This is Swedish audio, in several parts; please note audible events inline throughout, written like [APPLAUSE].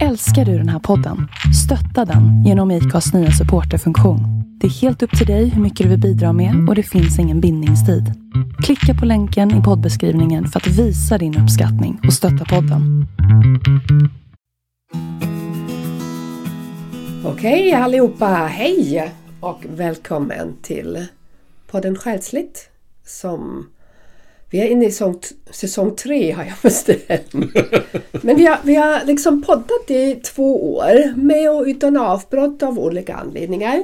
Älskar du den här podden? Stötta den genom IKAs nya supporterfunktion. Det är helt upp till dig hur mycket du vill bidra med och det finns ingen bindningstid. Klicka på länken i poddbeskrivningen för att visa din uppskattning och stötta podden. Okej allihopa, hej och välkommen till podden Själsligt som vi är inne i säsong, säsong tre har jag bestämt. Men vi har, vi har liksom poddat i två år med och utan avbrott av olika anledningar.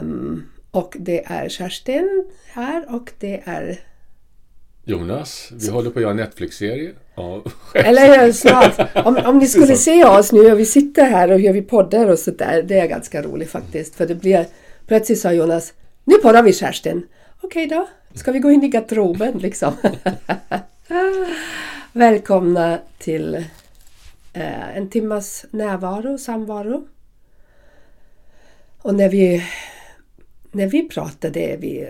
Um, och det är Kerstin här och det är Jonas, vi håller på att göra en Netflix-serie. Ja, Eller snart. Om, om ni skulle se oss nu och vi sitter här och gör vi poddar och sådär. Det är ganska roligt faktiskt. För det blir Plötsligt sa Jonas Nu poddar vi Kerstin. Okej då. Ska vi gå in i garderoben liksom? [LAUGHS] Välkomna till eh, en timmas närvaro, samvaro. Och när vi, när vi pratar det, vi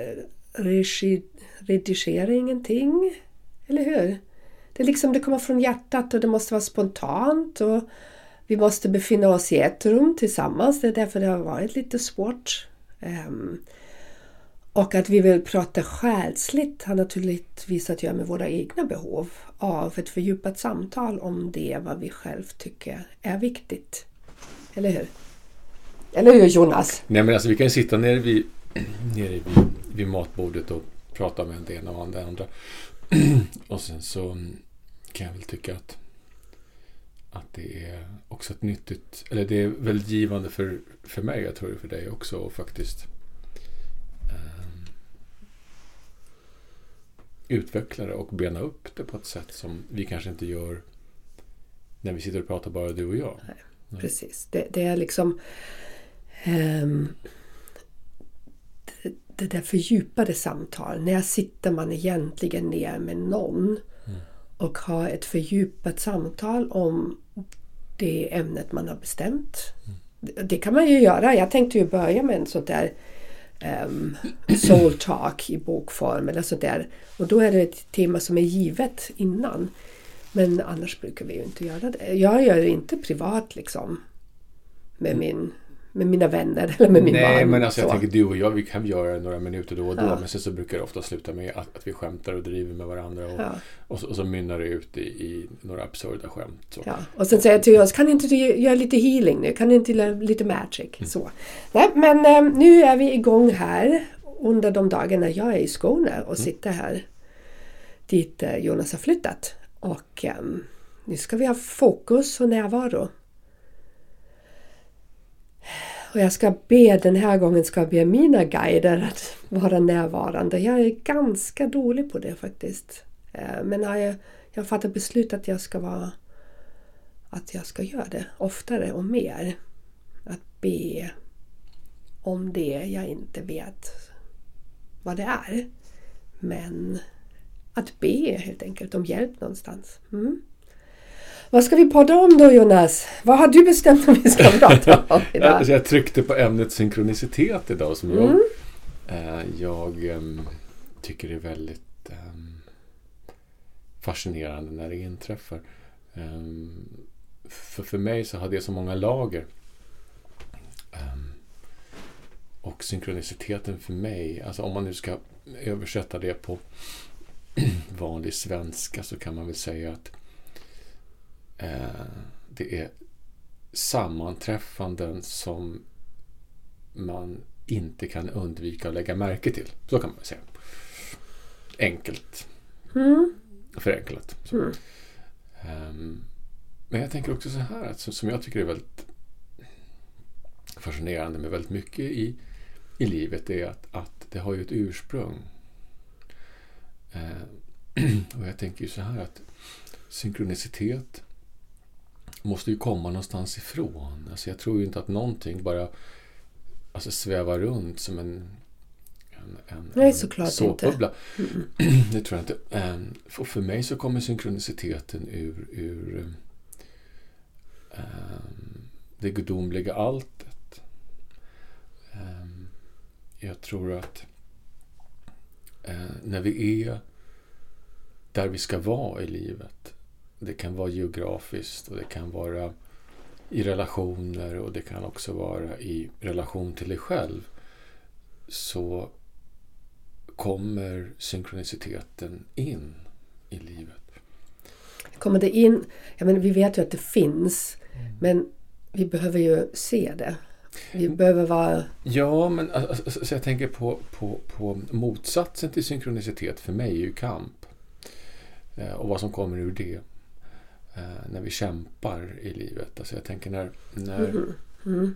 regi, redigerar ingenting. Eller hur? Det, liksom, det kommer från hjärtat och det måste vara spontant. och Vi måste befinna oss i ett rum tillsammans. Det är därför det har varit lite svårt. Um, och att vi vill prata själsligt har naturligtvis att göra med våra egna behov av ett fördjupat samtal om det, vad vi själv tycker är viktigt. Eller hur? Eller hur Jonas? Nej men alltså vi kan ju sitta nere vid, [CLEARS THROAT] nere vid, vid matbordet och prata med det ena och det andra. [CLEARS THROAT] och sen så kan jag väl tycka att, att det är också ett nyttigt, eller det är väldigt givande för, för mig, jag tror det för dig också, och faktiskt utveckla det och bena upp det på ett sätt som vi kanske inte gör när vi sitter och pratar bara du och jag. Nej, precis. Det, det, är liksom um, det, det, där fördjupade samtal. När sitter man egentligen ner med någon mm. och har ett fördjupat samtal om det ämnet man har bestämt. Mm. Det, det, kan man ju göra. Jag tänkte ju börja med en sån där um, soul talk i bokform eller sådär. Och då är det ett tema som är givet innan. Men annars brukar vi ju inte göra det. Jag gör det inte privat liksom. Med min med mina vänner eller med min Nej, man. Nej, men alltså jag tänker du och jag, vi kan göra några minuter då och då. Ja. Men sen så brukar det ofta sluta med att, att vi skämtar och driver med varandra. Och, ja. och, så, och, så, mynnar det ut i, i några absurda skämt. Så. Ja. Och sen säger jag till oss, kan inte du göra lite healing nu? Kan inte göra lite magic? Mm. Så. Nej, men äm, nu är vi igång här under de dagarna jag är i Skåne och mm. sitter här dit äh, Jonas har flyttat. Och äm, ehm, nu ska vi ha fokus och närvaro. Och jag ska be, den här gången ska jag be mina guider att vara närvarande. Jag är ganska dålig på det faktiskt. Eh, men jag, jag fattat beslut att jag ska vara att jag ska göra det oftare och mer. Att be om det jag inte vet vad det är. Men att be helt enkelt om hjälp någonstans. Mm. Vad ska vi podda om då Jonas? Vad har du bestämt att vi ska [LAUGHS] prata om idag? alltså jag tryckte på ämnet synkronicitet idag som mm. jag, eh, jag eh, tycker är väldigt eh, fascinerande när det inträffar. Ehm, för, för mig så har det så många lager. Och synkroniciteten för mig, alltså om man nu ska översätta det på [CLEARS THROAT] vanlig svenska så kan man väl säga att det är sammanträffanden som man inte kan undvika att lägga märke till. Så kan man säga. Enkelt. Mm. Förenklat. Mm. Um, men jag tänker också så här, att, som jag tycker är väldigt fascinerande med väldigt mycket i, i livet är att, att det har ju ett ursprung. Uh, [CLEARS THROAT] och jag tänker ju så här att synkronicitet måste ju komma någonstans ifrån. Alltså jag tror ju inte att någonting bara alltså svävar runt som en, en, en, Nej, såklart såpbubbla. Mm. [CLEARS THROAT] Det tror jag inte. Ehm, och för mig så kommer synkroniciteten ur, ur um, det gudomliga alltet. Um, jag tror att uh, när vi är där vi ska vara i livet det kan vara geografiskt och det kan vara i relationer och det kan också vara i relation till dig själv så kommer synkroniciteten in i livet. Kommer det in, jag menar, vi vet ju att det finns men vi behöver ju se det. Vi behöver vara... Ja, men alltså, så jag tänker på, på, på motsatsen till synkronicitet för mig är ju kamp. Eh, och vad som kommer ur det. Eh, när vi kämpar i livet. Alltså jag tänker när, när, Mm. Mm.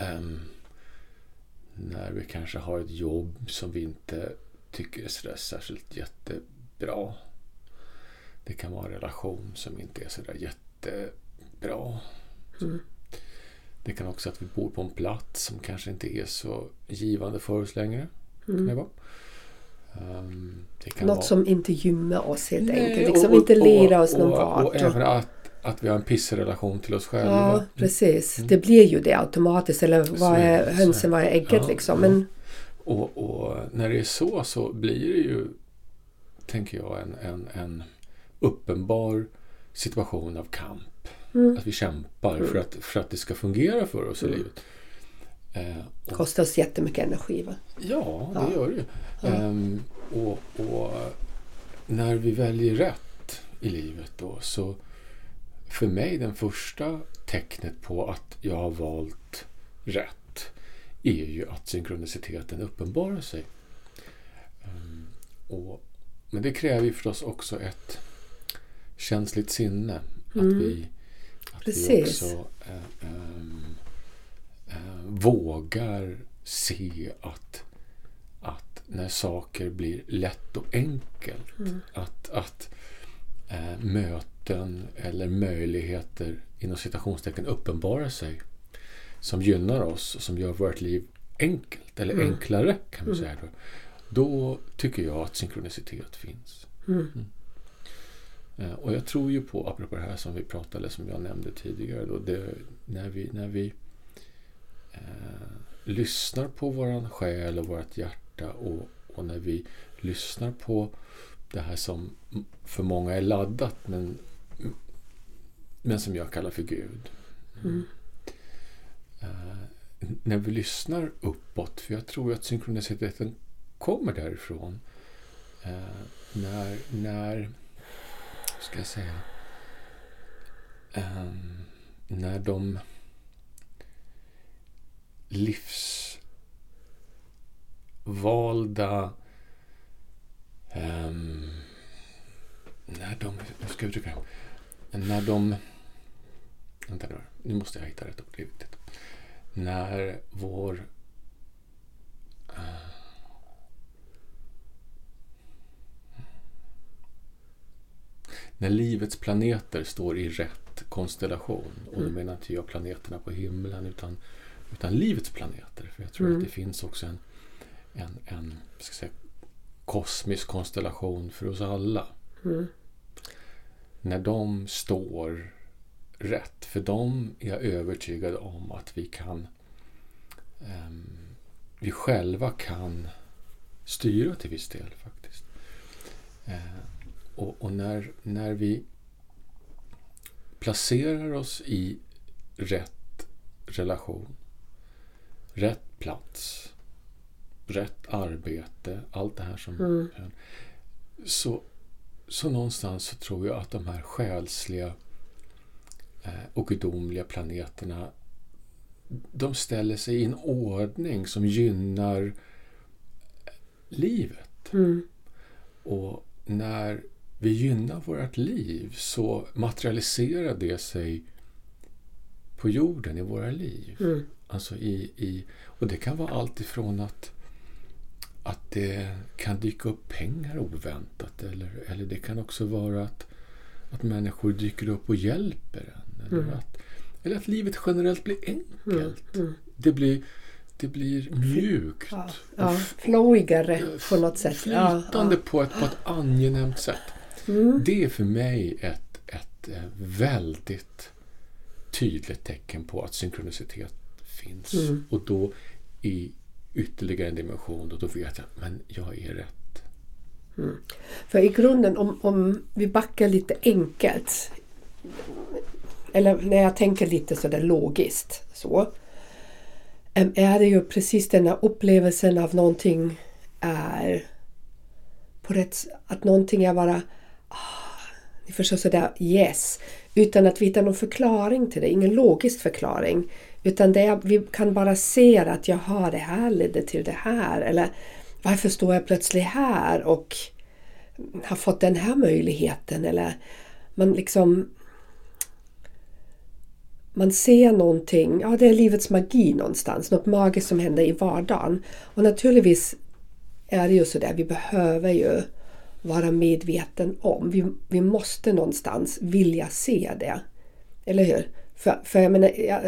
ehm, när vi kanske har ett jobb som vi inte tycker är sådär särskilt jättebra. Det kan vara en relation som inte är sådär jättebra. Mm. Det kan också att vi bor på en plats som kanske inte är så givande för oss längre. Kan det vara. Mm. Något vara- som inte gymmar oss helt Nej, enkelt. Liksom och- inte leder oss någon och, vart. Och även att, att vi har en pissrelation till oss själva. Ja, precis. Mm. Det blir ju det automatiskt. Eller vad är hönsen, vad är ägget Ja, liksom. Men Och, och när det är så så blir det ju, tänker jag, en, en, en uppenbar situation av kamp. Mm. Att vi kämpar för, att, för att det ska fungera för oss i livet. Eh, och, kostar oss jättemycket energi. Va? ja, det Ja. gör det ju. Ehm, och, och när vi väljer rätt i livet då så för mig den första tecknet på att jag har valt rätt är ju att synkroniciteten uppenbarar sig. Ehm, och, men det kräver ju förstås också ett känsligt sinne. Mm. Att vi, att vi Precis. också eh, ehm, eh, vågar se att, att när saker blir lätt och enkelt Mm. att, att eh, möten eller möjligheter inom citationstecken uppenbarar sig som gynnar oss och som gör vårt liv enkelt eller Mm. enklare kan vi Mm. säga då. Då tycker jag att synkronicitet finns. Mm. Eh, Och jag tror ju på, apropå det här som vi pratade, som jag nämnde tidigare, då, det, när vi, när vi eh, lyssnar på våran själ och vårt hjärta och, och när vi lyssnar på det här som för många är laddat men, men som jag kallar för Gud. Mm. Eh, när vi lyssnar uppåt, för jag tror att synkroniciteten kommer därifrån. Eh, när, när, ska jag säga, ehm, när de livsvalda ehm, när de, hur ska jag uttrycka det? När de, vänta nu, nu måste jag hitta rätt ord. När vår eh, När livets planeter står i rätt konstellation. Och då Mm. menar inte jag planeterna på himlen utan, utan livets planeter. För jag tror Mm. att det finns också en, en, en ska säga, kosmisk konstellation för oss alla. Mm. När de står rätt. För dem är jag övertygad om att vi kan ehm, vi själva kan styra till viss del faktiskt. Eh, och och när, när vi placerar oss i rätt relation, rätt plats, rätt arbete, allt det här som Mm. så, så någonstans så tror jag att de här själsliga eh, och gudomliga planeterna de ställer sig i en ordning som gynnar livet. Mm. Och när vi gynnar vårt liv så materialiserar det sig på jorden i våra liv. Mm. Alltså i, i, och det kan vara allt ifrån att, att det kan dyka upp pengar oväntat eller, eller det kan också vara att, att människor dyker upp och hjälper en. Eller, Mm. att, eller att livet generellt blir Mm. enkelt. Mm. Det, blir, det blir mjukt. Ja, ja, flowigare på något sätt. Flytande ja. På, ett, på ett angenämt sätt. Mm. Det är för mig ett, ett eh, väldigt tydligt tecken på att synkronicitet finns. Mm. Och då i ytterligare en dimension och då vet jag att men jag är rätt. För i grunden, om, om vi backar lite enkelt. eller när jag tänker lite sådär logiskt så, är det ju precis den här upplevelsen av någonting är på rätt, att någonting är bara, ah, ni förstår sådär yes, utan att vi hittar någon förklaring till det, ingen logisk förklaring. Utan det är, vi kan bara se att jaha, det här ledde till det här. Eller varför står jag plötsligt här och har fått den här möjligheten? Eller man liksom man ser någonting, ja det är livets magi någonstans, något magiskt som händer i vardagen. Och naturligtvis är det ju sådär, vi behöver ju vara medveten om. Vi, vi måste någonstans vilja se det. Eller hur? För, för jag menar, jag,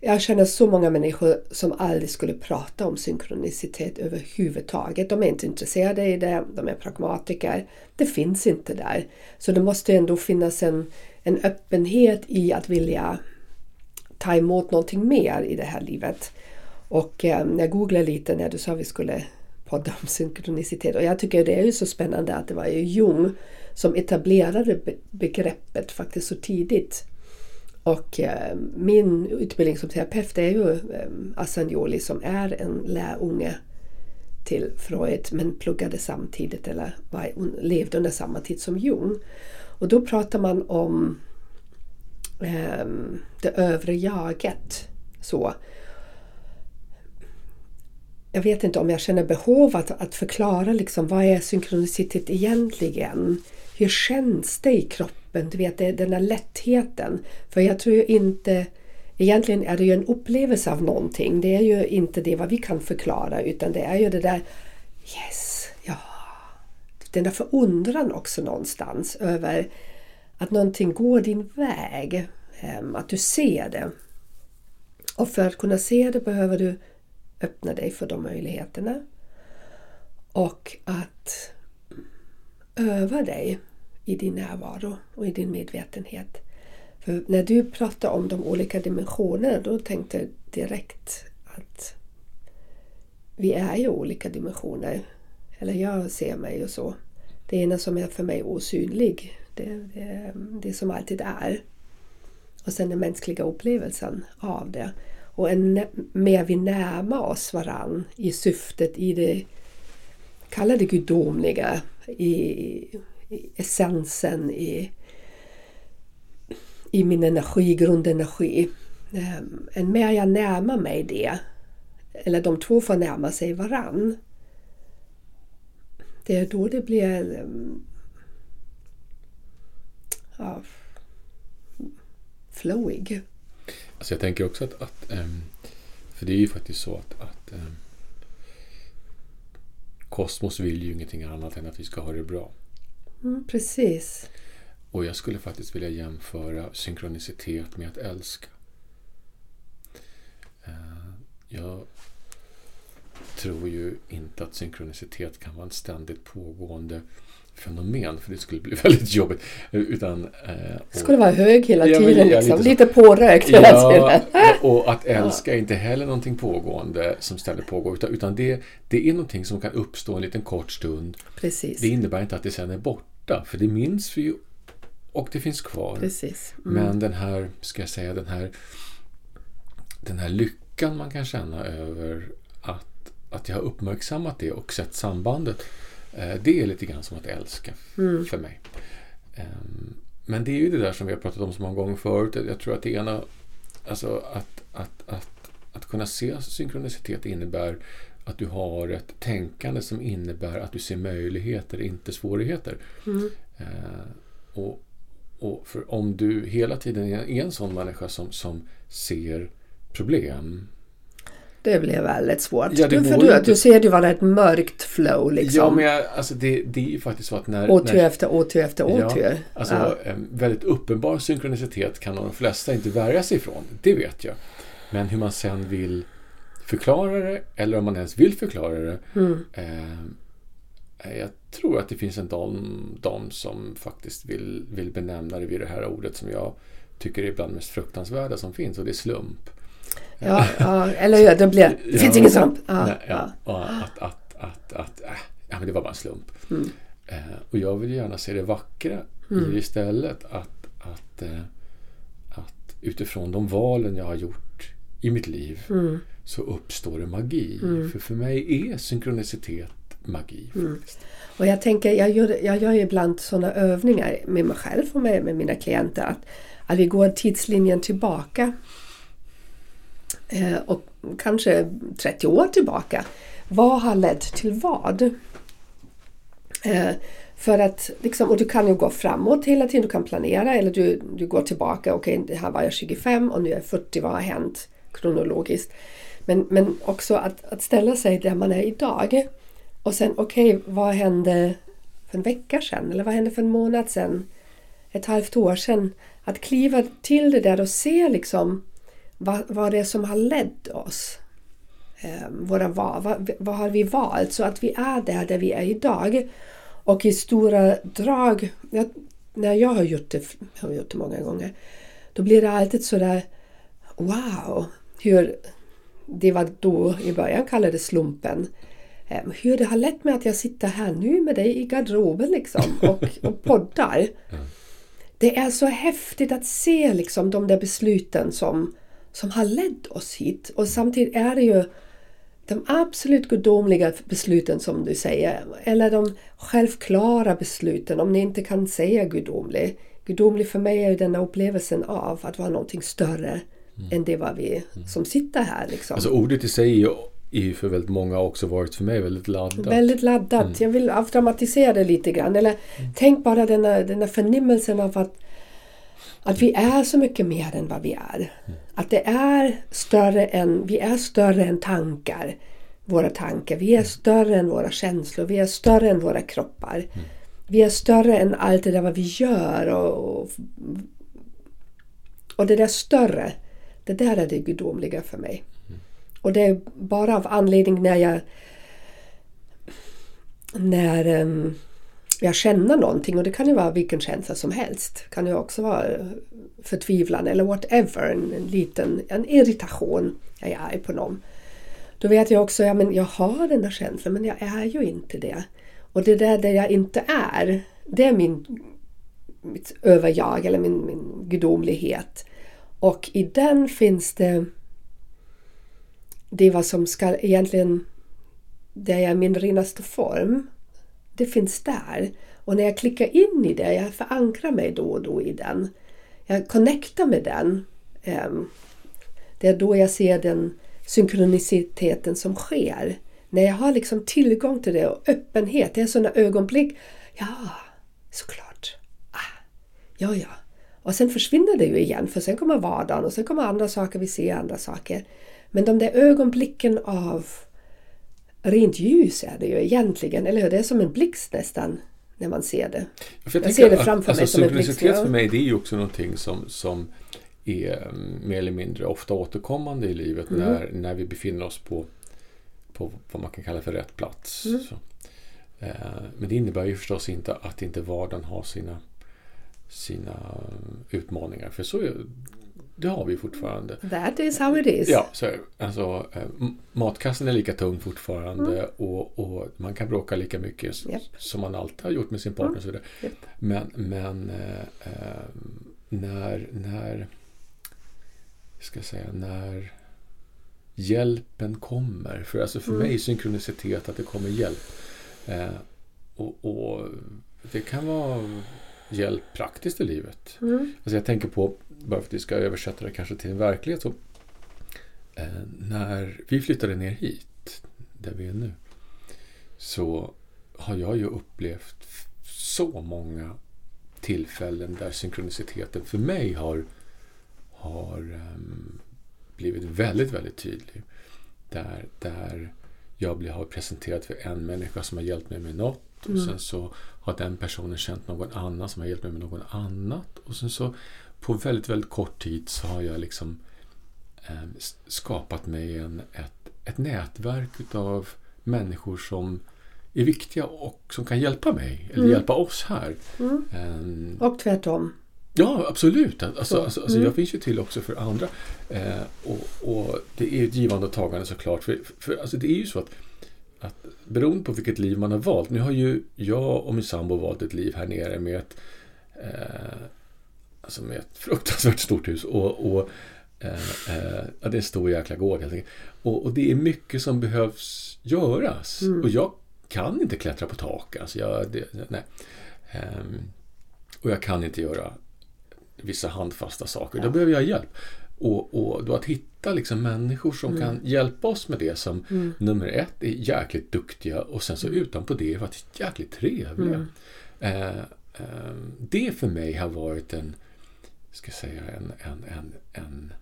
jag känner så många människor som aldrig skulle prata om synkronicitet överhuvudtaget. De är inte intresserade i det, de är pragmatiker. Det finns inte där. Så det måste ändå finnas en, en öppenhet i att vilja ta emot någonting mer i det här livet. Och eh, jag googlade lite när du sa att vi skulle podda om synkronicitet och jag tycker det är ju så spännande att det var ju Jung som etablerade begreppet faktiskt så tidigt. Och eh, min utbildning som terapeut är ju eh, Asanjoli som är en lärunge till Freud men pluggade samtidigt eller var, levde under samma tid som Jung. Och då pratar man om eh, det övre jaget. Så. Jag vet inte om jag känner behov att, att förklara liksom, vad är synkronicitet egentligen? Hur känns det i kroppen? Du vet, den där lättheten. För jag tror ju inte... Egentligen är det ju en upplevelse av någonting. Det är ju inte det vad vi kan förklara utan det är ju det där Yes, ja. Den där förundran också någonstans över att någonting går din väg. Ehm, att du ser det. Och för att kunna se det behöver du öppna dig för de möjligheterna. Och att öva dig i din närvaro och i din medvetenhet. För när du pratade om de olika dimensionerna då tänkte jag direkt att vi är ju olika dimensioner. Eller jag ser mig ju så. Det ena som är för mig osynlig, det, det, det som alltid är. Och sen den mänskliga upplevelsen av det. Och en, mer vi närmar oss varann i syftet, i det kalla det gudomliga, i essensen, i, i min energi, grundenergi. Än en mer jag närmar mig det, eller de två får närma sig varann. Det är då det blir ehm, ja, flowig. Alltså jag tänker också att, att ehm, för det är ju faktiskt så att, att kosmos vill ju ingenting annat än att vi ska ha det bra. Mm, precis. Och jag skulle faktiskt vilja jämföra synkronicitet med att älska. Uh, jag tror ju inte att synkronicitet kan vara en ständigt pågående fenomen för det skulle bli [LAUGHS] väldigt jobbigt. Utan, eh, och, skulle vara hög hela ja, tiden, ja, liksom. lite, lite pårökt hela ja, tiden. och att [LAUGHS] älska är inte heller någonting pågående som ständigt pågår utan, utan det, det är någonting som kan uppstå en liten kort stund. Precis. Det innebär inte att det sen är borta för det minns vi ju och det finns kvar. Precis. Mm. Men den här, ska jag säga, den här den här lyckan man kan känna över att, att jag har uppmärksammat det och sett sambandet det är lite grann som att älska mm. för mig. Ehm, men det är ju det där som vi har pratat om så många gånger förut. Jag tror att det ena, alltså att, att, att, att kunna se synkronicitet innebär att du har ett tänkande som innebär att du ser möjligheter, inte svårigheter. Mm. Eh, och, och för om du hela tiden är en sån människa som, som ser problem det blev väldigt svårt. Ja, du, för du, du ser det vara ett mörkt flow liksom. Ja, men jag, alltså det, det är ju faktiskt så att när... När, efter otur efter otur. Ja, alltså ja. väldigt uppenbar synkronicitet kan de flesta inte värja sig ifrån. Det vet jag. Men hur man sen vill förklara det, eller om man ens vill förklara det. Mm. Eh, jag tror att det finns en de, de som faktiskt vill, vill benämna det vid det här ordet som jag tycker är bland det mest fruktansvärda som finns och det är slump. Ja, ja eller hur, det, blir, det finns ingen slump. Ja, ja. Att, att, att, att, äh, ja, men det var bara en slump. Mm. Eh, och jag vill gärna se det vackra mm. i istället. Att, att, eh, att utifrån de valen jag har gjort i mitt liv Mm. så uppstår det magi. Mm. För för mig är synkronicitet magi. Mm. Och jag tänker, jag gör, jag gör ibland sådana övningar med mig själv och med, med mina klienter att, att vi går tidslinjen tillbaka Eh, och kanske 30 år tillbaka. Vad har lett till vad? Eh, för att, liksom, och du kan ju gå framåt hela tiden, du kan planera eller du, du går tillbaka. Okej, okay, här var jag 25 och nu är jag 40, vad har hänt kronologiskt? Men, men också att, att ställa sig där man är idag. Och sen, okej, vad hände för en vecka sedan? Eller vad hände för en månad sedan? Ett halvt år sedan? Att kliva till det där och se liksom vad, vad det är som har lett oss. Eh, våra val, vad, vad har vi valt? Så att vi är där, där vi är idag. Och i stora drag, jag, när jag har gjort det, jag har gjort det många gånger, då blir det alltid sådär wow, hur det var då i början kallade slumpen. Eh, Hur det har lett mig att jag sitter här nu med dig i garderoben liksom [LAUGHS] och, och poddar. Det är så häftigt att se liksom de där besluten som, som har lett oss hit. Och samtidigt är det ju de absolut gudomliga besluten som du säger. Eller de självklara besluten om ni inte kan säga gudomlig. Gudomlig för mig är ju den här upplevelsen av att vara någonting större än det var vi som sitter här. Liksom. Alltså ordet i sig är ju, för väldigt många också varit för mig väldigt laddat. Väldigt laddat. Jag vill avdramatisera det lite grann. Eller tänk bara den här, den här förnimmelsen av att, att vi är så mycket mer än vad vi är. Att det är större än, vi är större än tankar. Våra tankar. Vi är större än våra känslor. Vi är större än våra kroppar. Vi är större än allt det där vad vi gör. Och, och, och det där större, det där är det gudomliga för mig. Och det är bara av anledning när jag när um, jag känner någonting och det kan ju vara vilken känsla som helst. Det kan ju också vara förtvivlan eller whatever, en, en liten en irritation. Jag är arg på någon. Då vet jag också, ja men jag har den där känslan men jag är ju inte det. Och det där där jag inte är, det är min, mitt överjag eller min, min gudomlighet. Och i den finns det det är vad som ska egentligen, det är min renaste form. Det finns där. Och när jag klickar in i det, jag förankrar mig då och då i den. Jag connectar med den. Ehm, det är då jag ser den synkroniciteten som sker. När jag har liksom tillgång till det och öppenhet. Det är sådana ögonblick. Ja, såklart. Ah, ja, ja. Och sen försvinner det ju igen för sen kommer vardagen och sen kommer andra saker, vi ser andra saker. Men de där ögonblicken av rent ljus är det ju egentligen, eller hur? Det är som en blixt nästan när man ser det. För Jag ser det framför att, mig alltså, som en blixt, Synkronicitet ja. för mig det är ju också någonting som, som är mm, mer eller mindre ofta återkommande i livet Mm. när, när vi befinner oss på, på vad man kan kalla för rätt plats. Mm. Eh, men det innebär ju förstås inte att inte vardagen har sina, sina utmaningar. För så det har vi fortfarande. That is how it is. Ja, så alltså, eh, matkassen är lika tung fortfarande och, och man kan bråka lika mycket Japp. som man alltid har gjort med sin partner. och Så. Japp. Men, men eh, eh, när, när, ska säga, när hjälpen kommer. För alltså för mig är synkronicitet att det kommer hjälp. Eh, och, och det kan vara hjälp praktiskt i livet. Mm. Alltså jag tänker på, bara för att vi ska översätta det kanske till en verklighet. Så, eh, när vi flyttade ner hit, där vi är nu, så har jag ju upplevt så många tillfällen där synkroniciteten för mig har, har ehm, blivit väldigt, väldigt tydlig. Där, där jag blir, har presenterat för en människa som har hjälpt mig med något och Mm. sen så har den personen känt någon annan som har hjälpt mig med någon annat och sen så på väldigt, väldigt kort tid så har jag liksom s- skapat mig en, ett, ett nätverk utav människor som är viktiga och som kan hjälpa mig eller Mm. hjälpa oss här. Mm. Ehm, Och tvärtom. Ja, absolut. Alltså, Så, alltså, alltså mm. Jag finns ju till också för andra. Eh, och, och Det är ett givande och tagande såklart. För, för alltså, det är ju så att, att beroende på vilket liv man har valt. Nu har ju jag och min sambo valt ett liv här nere med ett, eh, som är ett fruktansvärt stort hus. Och, och eh, eh, ja, det är en stor jäkla gård helt enkelt. Och, och det är mycket som behövs göras. Mm. Och jag kan inte klättra på tak. Alltså jag, det, nej. Ehm, och jag kan inte göra vissa handfasta saker. Då behöver jag hjälp. Och, och då att hitta liksom människor som Mm. kan hjälpa oss med det som nummer ett är jäkligt duktiga och sen så Mm. utanpå det är faktiskt jäkligt trevliga. Eh, eh, det för mig har varit en, ska säga, en, en, en, en,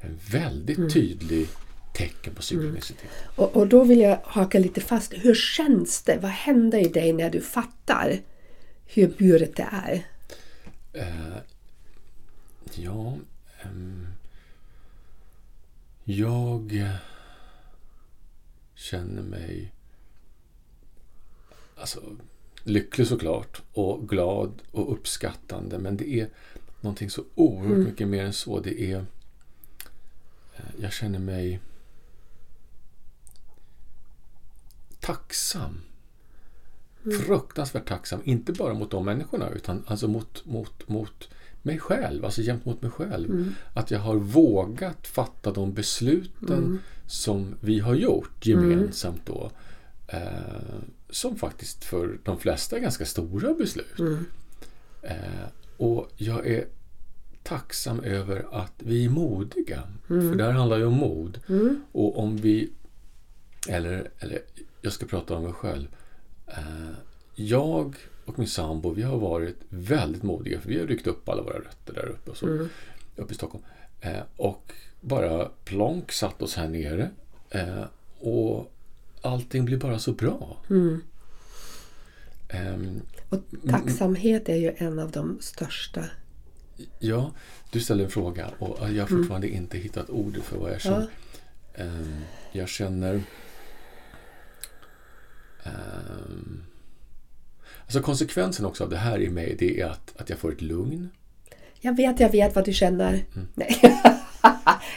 en väldigt Mm. tydlig tecken på synkronicitet. Och, och då vill jag haka lite fast. Hur känns det? Vad händer i dig när du fattar hur buret det är? Eh, ja, ehm, jag känner mig alltså, lycklig såklart och glad och uppskattande. Men det är någonting så oerhört mycket mer än så. Det är eh, jag känner mig tacksam. Fruktansvärt tacksam. Inte bara mot de människorna utan alltså mot, mot, mot mig själv. Alltså jämt mot mig själv. Att jag har vågat fatta de besluten som vi har gjort gemensamt då. Eh, som faktiskt för de flesta är ganska stora beslut. Eh, och jag är tacksam över att vi är modiga. För det här handlar ju om mod. Och om vi... Eller, eller jag ska prata om mig själv. Eh, jag och min sambo, vi har varit väldigt modiga. För vi har ryckt upp alla våra rötter där uppe. Och så, Uppe i Stockholm. Eh, och bara plonk satt oss här nere. Eh, och allting blir bara så bra. Ehm, Och tacksamhet är ju en av de största. Ja, du ställer en fråga och jag har fortfarande inte hittat ordet för vad jag känner. Ehm, jag känner... ehm, alltså konsekvensen också av det här i mig det är att, att jag får ett lugn. Jag vet, jag vet vad du känner. Mm. Nej. [LAUGHS]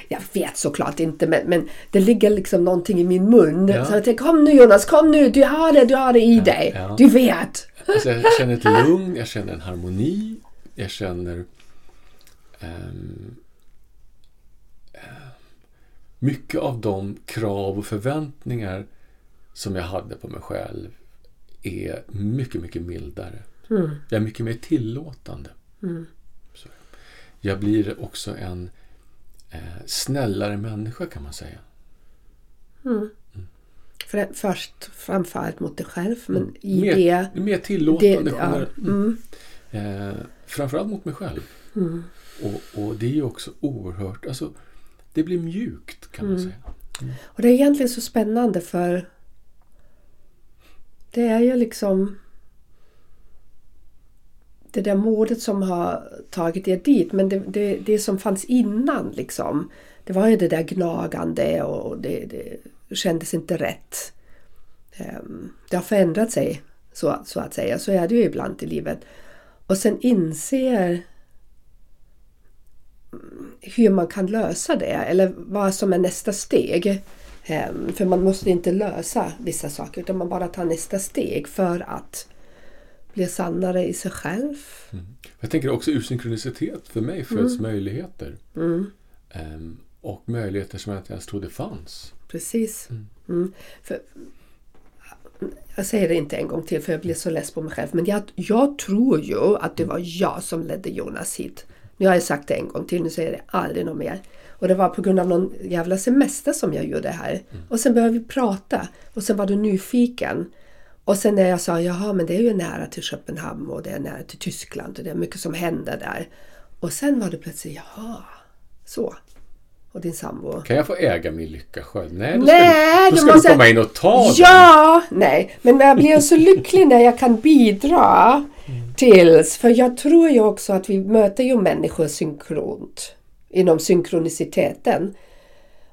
jag vet såklart inte men, men det ligger liksom någonting i min mun. Ja. Så jag tänker kom nu Jonas, kom nu, du har det, du har det i dig. ja. Du vet. Alltså jag [LAUGHS] känner ett lugn, jag känner en harmoni, jag känner eh, mycket av de krav och förväntningar som jag hade på mig själv är mycket, mycket mildare. Jag är mycket mer tillåtande. Så. Jag blir också en eh, snällare människa kan man säga. För det, först framförallt mot dig själv men i mer, det... mer tillåtande. det ja, mm, Eh, framförallt mot mig själv. Och, och det är ju också oerhört, alltså det blir mjukt kan man säga. Och det är egentligen så spännande för det är ju liksom det där modet som har tagit er dit men det, det, det som fanns innan liksom det var ju det där gnagande och det, det kändes inte rätt. Ehm, det har förändrat sig så, så att säga, så är det ju ibland i livet. Och sen inser hur man kan lösa det eller vad som är nästa steg. Ehm, För man måste inte lösa vissa saker utan man bara tar nästa steg för att bli sannare i sig själv. Jag tänker också ur synkronicitet, för mig föds möjligheter. Ehm, och möjligheter som jag inte ens trodde fanns. Precis. Mm. För, jag säger det inte en gång till för jag blir så less på mig själv. Men jag, jag tror ju att det var jag som ledde Jonas hit. Nu har jag sagt det en gång till, nu säger jag det aldrig något mer. Och det var på grund av någon jävla semester som jag gjorde det här. Och sen började vi prata. Och sen var du nyfiken. Och sen när jag sa, jaha men det är ju nära till Köpenhamn och det är nära till Tyskland och det är mycket som händer där. Och sen var det plötsligt, jaha, så. Och din sambo. Kan jag få äga min lycka själv? Nej, då Nej, ska, du, då ska måste- du komma in och ta den. Ja, nej. Men jag blir så lycklig när jag kan bidra till... För jag tror ju också att vi möter ju människor synkront inom synkroniciteten.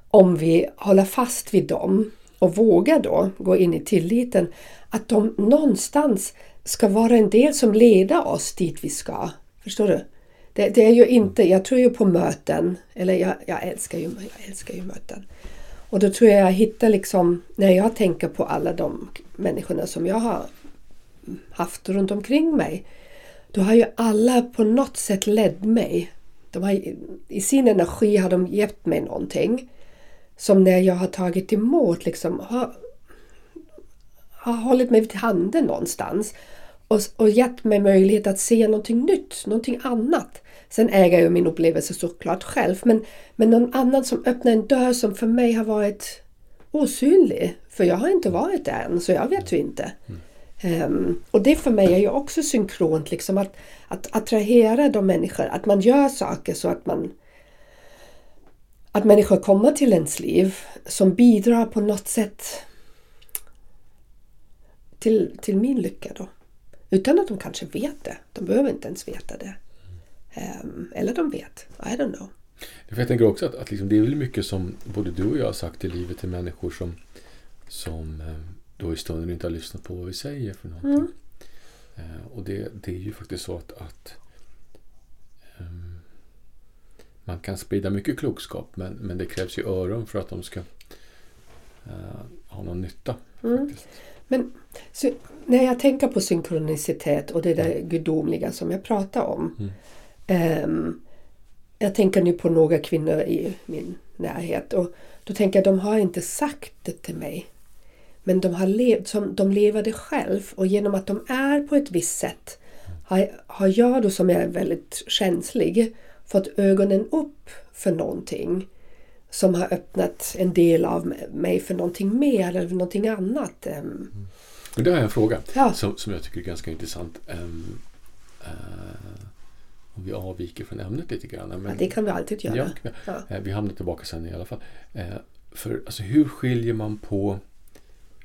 Om vi håller fast vid dem och vågar då gå in i tilliten att de någonstans ska vara en del som leder oss dit vi ska. Förstår du? Det, det är ju inte, jag tror ju på möten, eller jag, jag, älskar ju, jag älskar ju möten. Och då tror jag jag hittar liksom, när jag tänker på alla de människorna som jag har haft runt omkring mig, då har ju alla på något sätt lett mig. De har, I sin energi har de gett mig någonting. Som när jag har tagit emot liksom har, har hållit mig till handen någonstans. Och, och gett mig möjlighet att se någonting nytt, någonting annat. Sen äger jag min upplevelse såklart själv. Men, men någon annan som öppnar en dörr som för mig har varit osynlig. För jag har inte varit där än, så jag vet ju inte. Mm. Um, och det för mig är ju också synkront, liksom att, att attrahera de människor, att man gör saker så att man att människor kommer till ens liv som bidrar på något sätt till, till min lycka då. Utan att de kanske vet det. De behöver inte ens veta det. Um, eller de vet. I don't know. Jag tänker också att, att liksom, det är väl mycket som både du och jag har sagt i livet till människor som, som ehm, då i stunden inte har lyssnat på vad vi säger för någonting. Mm. Uh, och det, det är ju faktiskt så att, att um, man kan sprida mycket klokskap men, men det krävs ju öron för att de ska uh, ha någon nytta. Mm. Men så, när jag tänker på synkronicitet och det där mm. gudomliga som jag pratar om. Mm. Um, jag tänker nu på några kvinnor i min närhet och då tänker jag de har inte sagt det till mig. Men de, har levt, som, de lever det själv och genom att de är på ett visst sätt har, har jag då som är väldigt känslig fått ögonen upp för någonting som har öppnat en del av mig för någonting mer eller någonting annat. Mm. Men det har jag en fråga ja. som, som jag tycker är ganska intressant. Um, uh, om vi avviker från ämnet lite grann. Men, ja, det kan vi alltid göra. Ja, ja. Uh, vi hamnar tillbaka sen i alla fall. Uh, för alltså, hur skiljer man på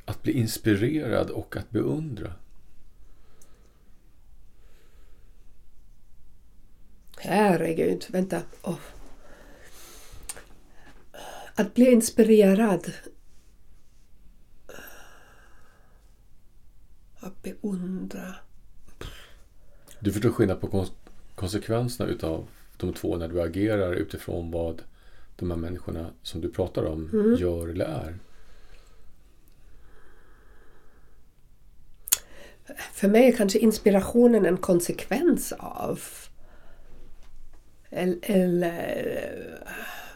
att bli inspirerad och att beundra? Herregud, vänta. Oh. Att bli inspirerad att beundra. Du förstår skillnad på konsekvenserna utav de två när du agerar utifrån vad de här människorna som du pratar om mm. gör eller är? För mig är kanske inspirationen en konsekvens av eller, eller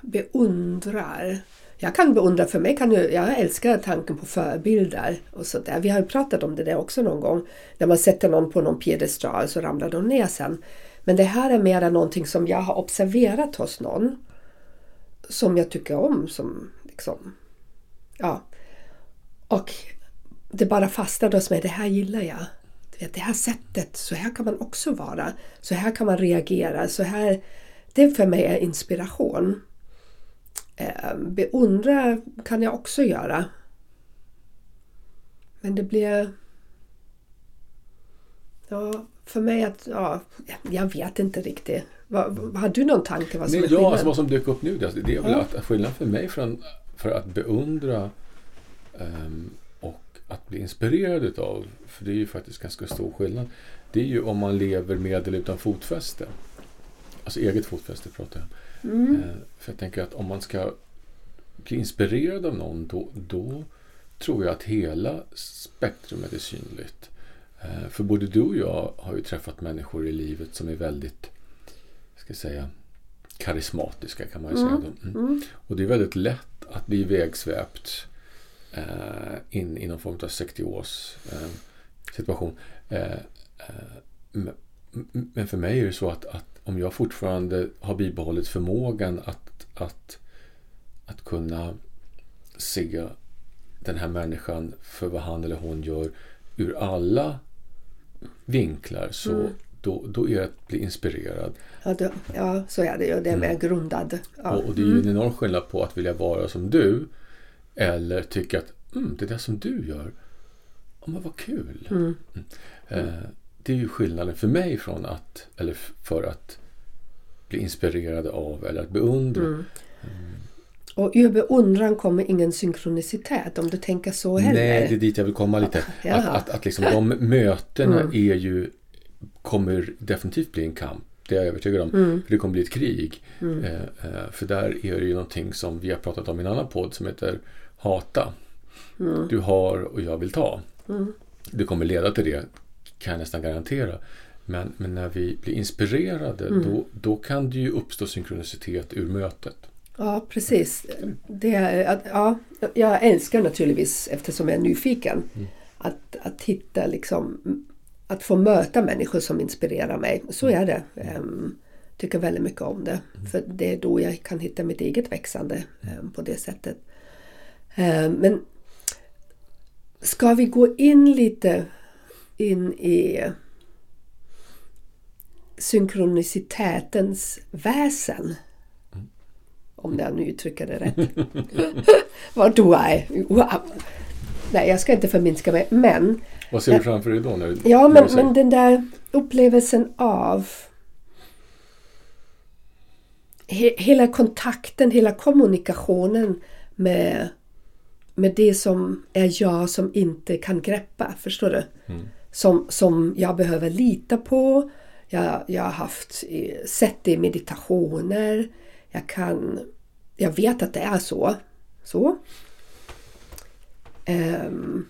beundrar jag kan beundra, för mig kan ju, jag älskar tanken på förebilder och sådär. Vi har ju pratat om det där också någon gång. När man sätter någon på någon piedestal så ramlar de ner sen. Men det här är mera någonting som jag har observerat hos någon. Som jag tycker om. Som liksom, ja. Och det bara fastnade hos mig. Det här gillar jag. Det här sättet, så här kan man också vara. Så här kan man reagera. Så här, det för mig är inspiration. Eh, beundra kan jag också göra. Men det blir... Ja, för mig att... Ja, jag vet inte riktigt. Vad, har du någon tanke vad som Nej, är skillnaden? Ja, alltså vad som dök upp nu det är väl ja. att skillnaden för mig från, för att beundra um, att bli inspirerad utav, för det är ju faktiskt ganska stor skillnad, det är ju om man lever med eller utan fotfäste. Alltså eget fotfäste pratar jag om. Mm. Eh, för jag tänker att om man ska bli inspirerad av någon då, då tror jag att hela spektrumet är synligt. Eh, för både du och jag har ju träffat människor i livet som är väldigt, ska jag säga, karismatiska kan man ju mm. säga. Mm. Mm. Och det är väldigt lätt att bli vägsväpt in i någon form av sektios eh, situation. Eh, eh men för mig är det så att, att om jag fortfarande har bibehållit förmågan att, att, att kunna se den här människan för vad han eller hon gör ur alla vinklar så mm. då, då är det att bli inspirerad. Ja, då, ja så är det ju. Det är mer mm. grundad. Ja. Och, och, det är ju en mm. enorm skillnad på att vilja vara som du eller tycka att mm, det där som du gör, oh, men vad kul. Mm. mm. Eh, det är ju skillnaden för mig från att, eller för att bli inspirerad av eller att beundra. Mm. Mm. Och ur beundran kommer ingen synkronicitet om du tänker så heller. Nej, det är dit jag vill komma lite. Ja. Att, att, att liksom de mötena mm. är ju, kommer definitivt bli en kamp. Det är jag övertygad om. Mm. För det kommer bli ett krig. Mm. Eh, eh, för där är det ju någonting som vi har pratat om i en annan podd som heter Hata. Mm. Du har och jag vill ta. Mm. Det kommer leda till det, kan jag nästan garantera. Men, men när vi blir inspirerade Mm. då, då kan det ju uppstå synkronicitet ur mötet. Ja, precis. Det är, ja, jag älskar naturligtvis, eftersom jag är nyfiken, att, att hitta liksom, att få möta människor som inspirerar mig. Så är det. Um, tycker väldigt mycket om det. För det är då jag kan hitta mitt eget växande em, på det sättet. Em, men ska vi gå in lite in i synkronicitetens väsen? Om jag nu uttrycker det rätt. [LAUGHS] Vad är? Wow. Nej, jag ska inte förminska mig. Men, Vad ser du framför dig då? När, ja, när men, säger- men den där upplevelsen av he, hela kontakten, hela kommunikationen med, med det som är jag som inte kan greppa. Förstår du? Som, som jag behöver lita på. Jag, jag har haft, sett det i meditationer. Jag kan... Jag vet att det är så. Så. Um,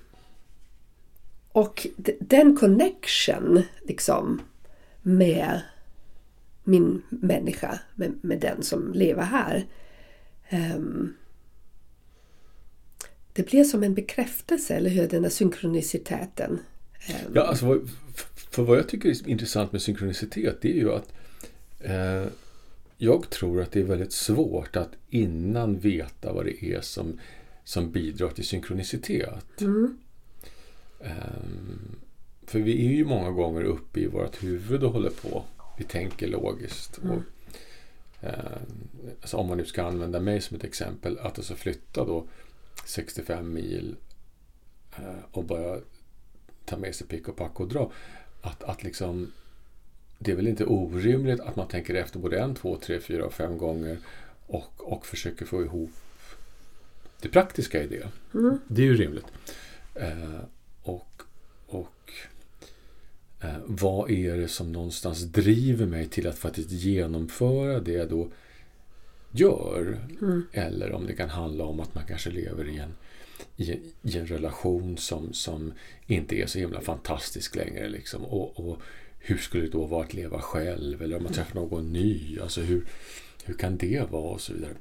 och den connection liksom med min människa, med, med den som lever här. Um, det blir som en bekräftelse, eller hur? Den där synkroniciteten. Um. Ja, alltså, vad- för vad jag tycker är intressant med synkronicitet det är ju att eh, jag tror att det är väldigt svårt att innan veta vad det är som, som bidrar till synkronicitet. Ehm, för vi är ju många gånger uppe i vårt huvud och håller på. Vi tänker logiskt. Och, eh, alltså om man nu ska använda mig som ett exempel, att alltså flytta då 65 mil eh, och bara ta med sig pick och pack och dra. Att, att liksom, det är väl inte orimligt att man tänker efter både en, två, tre, fyra och fem gånger och, och försöker få ihop det praktiska i det. Det är ju rimligt. Eh, och och eh, vad är det som någonstans driver mig till att faktiskt genomföra det jag då gör? Eller om det kan handla om att man kanske lever i en, i, i en relation som, som inte är så himla fantastisk längre. Liksom. Och, och hur skulle det då vara att leva själv? Eller om man träffar någon ny? Alltså hur, hur kan det vara? Och så vidare.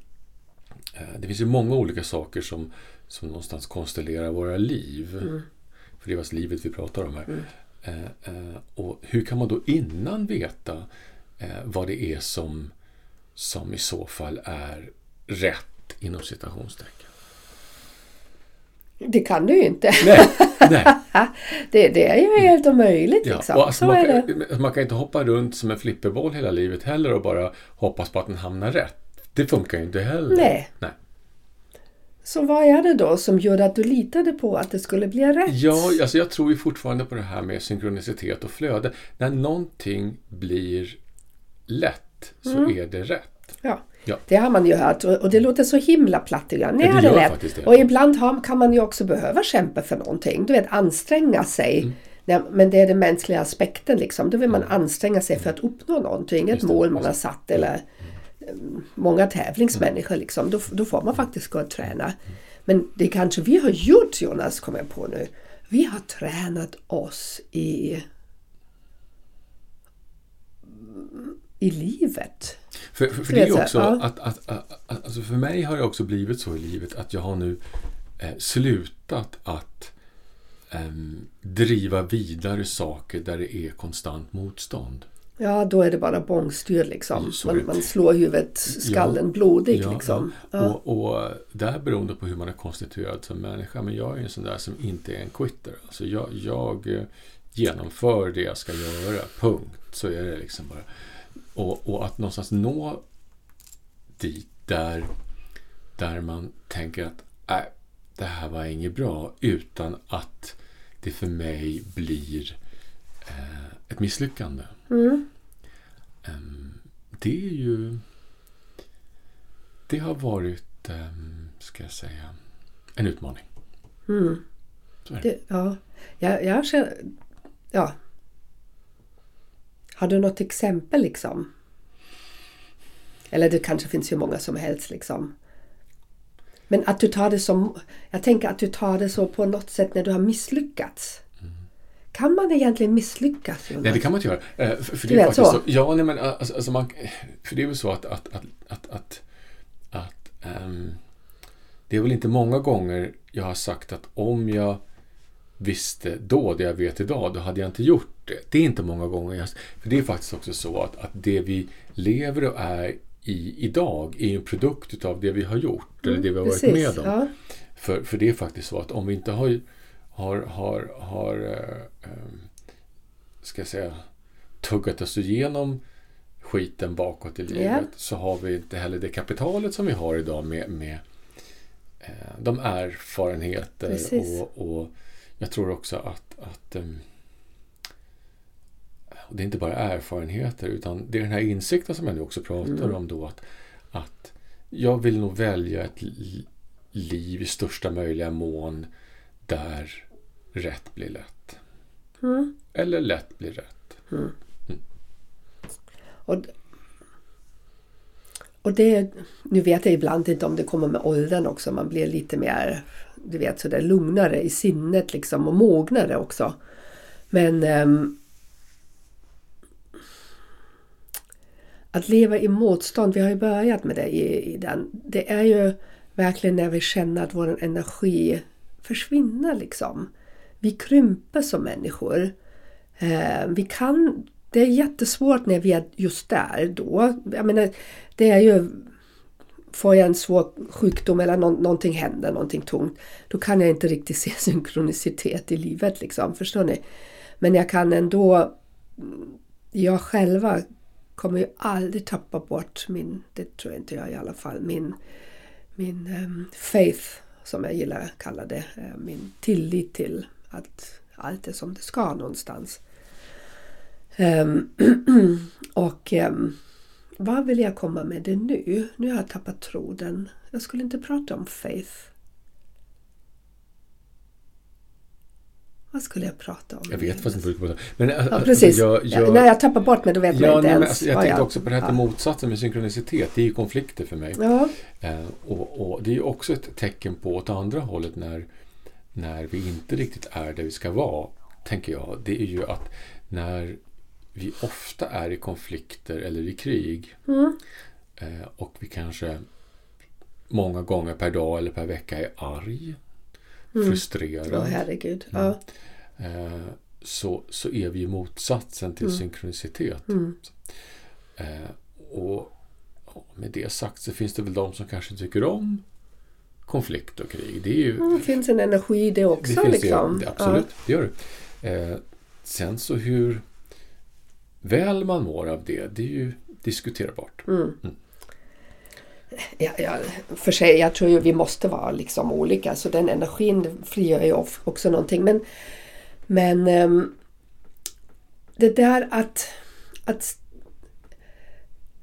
Eh, Det finns ju många olika saker som, som någonstans konstellerar våra liv. För det är alltså livet vi pratar om här. Eh, eh, och hur kan man då innan veta eh, vad det är som, som i så fall är rätt inom citationstecken? Det kan du ju inte. Nej, nej. [LAUGHS] Det, det är ju helt omöjligt Ja, liksom. alltså så man, kan, man kan inte hoppa runt som en flipperboll hela livet heller och bara hoppas på att den hamnar rätt. Det funkar ju inte heller. Nej. Nej. Så vad är det då som gjorde att du litade på att det skulle bli rätt? Ja, alltså jag tror ju fortfarande på det här med synkronicitet och flöde. När någonting blir lätt så Mm. är det rätt. Ja. Ja. Det har man ju hört och det låter så himla platt ibland. Nej, Ja, det det lätt. det. Och ibland har, kan man ju också behöva kämpa för någonting. Du vet, anstränga sig. Mm. Nej, men det är den mänskliga aspekten liksom. Då vill man anstränga sig för att uppnå någonting. Ett mål man har satt eller mm, många tävlingsmänniskor liksom. Då, då får man faktiskt gå och träna. Men det kanske vi har gjort Jonas, kommer jag på nu. Vi har tränat oss i i livet. För, för, för det är också ja. att, att, att, att alltså för mig har det också blivit så i livet att jag har nu eh, slutat att ehm, driva vidare saker där det är konstant motstånd. Ja, då är det bara bångstyr liksom. Man, man slår huvudet, skallen blodig Ja, liksom. ja. Ja. Och, och där beroende på hur man är konstituerad som människa. Men jag är en sån där som inte är en quitter. Alltså jag, jag eh, genomför det jag ska göra. Punkt. Så är det liksom bara. Och, och att någonstans nå dit där, där man tänker att äh, det här var inget bra. Utan att det för mig blir eh, ett misslyckande. Mm. Ehm, det är ju... Det har varit, um, ska jag säga, en utmaning. Mm. Det, ja. Jag, jag känner, ja. Har du något exempel liksom? Eller det kanske finns hur många som helst liksom. Men att du tar det som, jag tänker att du tar det så på något sätt när du har misslyckats. Kan man egentligen misslyckas? Jonas? Nej, det kan man inte göra. Eh, För, det är faktiskt så? Ja, nej, men alltså, alltså man, för det är väl så att, att, att, att, ehm, det är väl inte många gånger jag har sagt att om jag visste då det jag vet idag, då hade jag inte gjort det. Det är inte många gånger. Jag, för det är faktiskt också så att, att det vi lever och är i idag är en produkt utav det vi har gjort eller det vi har varit Mm, Precis, med om. Ja. För, för det är faktiskt så att om vi inte har, har, har, har eh, eh, ska jag säga, tuggat oss igenom skiten bakåt i livet Ja. så har vi inte heller det kapitalet som vi har idag med, med eh, de erfarenheter Precis. och, och jag tror också att, att ehm, det är inte bara erfarenheter utan det är den här insikten som jag nu också pratar Mm. om då att, att jag vill nog välja ett li- liv i största möjliga mån där rätt blir lätt. Mm. Eller lätt blir rätt. Och, och det, nu vet jag ibland inte om det kommer med åldern också. Man blir lite mer du vet, sådär lugnare i sinnet liksom och mognare också. Men ehm, att leva i motstånd, vi har ju börjat med det i, i den. Det är ju verkligen när vi känner att vår energi försvinner liksom. Vi krymper som människor. Eh, vi kan, det är jättesvårt när vi är just där då. Jag menar, det är ju Får jag en svår sjukdom eller no någonting händer, någonting tungt, då kan jag inte riktigt se [LAUGHS] synkronicitet i livet. Liksom, förstår ni? Men jag kan ändå... Jag själva kommer ju aldrig tappa bort min, det tror jag inte jag i alla fall, min, min um, faith, som jag gillar att kalla det. Eh, min tillit till att allt är som det ska någonstans. Ehm, [CLEARS THROAT] och ehm, vad vill jag komma med det nu? Nu har jag tappat tråden. Jag skulle inte prata om faith. Vad skulle jag prata om? Jag vet faktiskt inte vad du Men, Ja, precis. Jag, Ja, jag, när jag tappar bort mig då vet ja, inte nej, men ens alltså, jag tänkte också på det här ja. motsatsen med synkronicitet. Det är ju konflikter för mig. Ja, Eh, och, och Det är ju också ett tecken på åt andra hållet när, när vi inte riktigt är där vi ska vara, tänker jag. Det är ju att när vi ofta är i konflikter eller i krig mm, eh, och vi kanske många gånger per dag eller per vecka är arg, frustrerad. ja herregud. Ja. eh, så, så är vi i motsatsen till synkronicitet. Mm. Eh, och med det sagt så finns det väl de som kanske tycker om konflikt och krig. Det är ju Mm, Det finns en energi i det också. det finns liksom. det, absolut, det gör det. Eh, sen så hur väl man mår av det, det är ju diskuterbart. Ja. Mm. Ja, ja, för sig, jag tror ju vi måste vara liksom olika så den energin frigör ju också någonting. Men, men ehm, det där att, att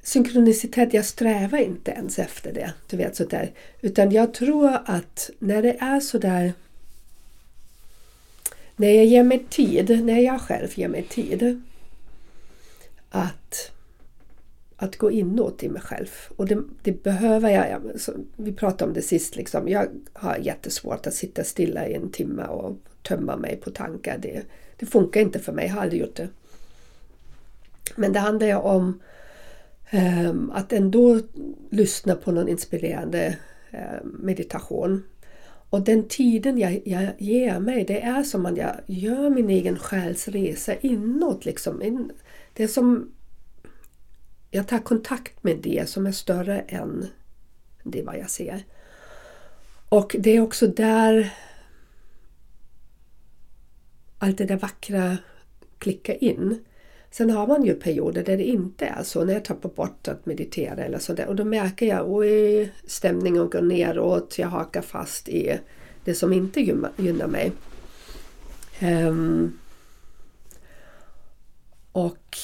synkronicitet, jag strävar inte ens efter det. Du vet sådär. Utan jag tror att när det är sådär när jag ger mig tid, när jag själv ger mig tid att att gå inåt i mig själv. Och det, det behöver jag. Vi pratade om det sist. Liksom. Jag har jättesvårt att sitta stilla i en timme och tömma mig på tankar. Det, det funkar inte för mig. Jag har aldrig gjort det. Men det handlar ju om Ehm, att ändå lyssna på någon inspirerande eh, meditation. Och den tiden jag, jag ger mig, det är som att jag gör min egen själsresa inåt. Liksom. Det är som jag tar kontakt med det som är större än det vad jag ser. Och det är också där allt det där vackra klickar in. Sen har man ju perioder där det inte är så, när jag tappar bort att meditera eller sådär. Och då märker jag, att stämningen går neråt, jag hakar fast i det som inte gynnar mig. Um, och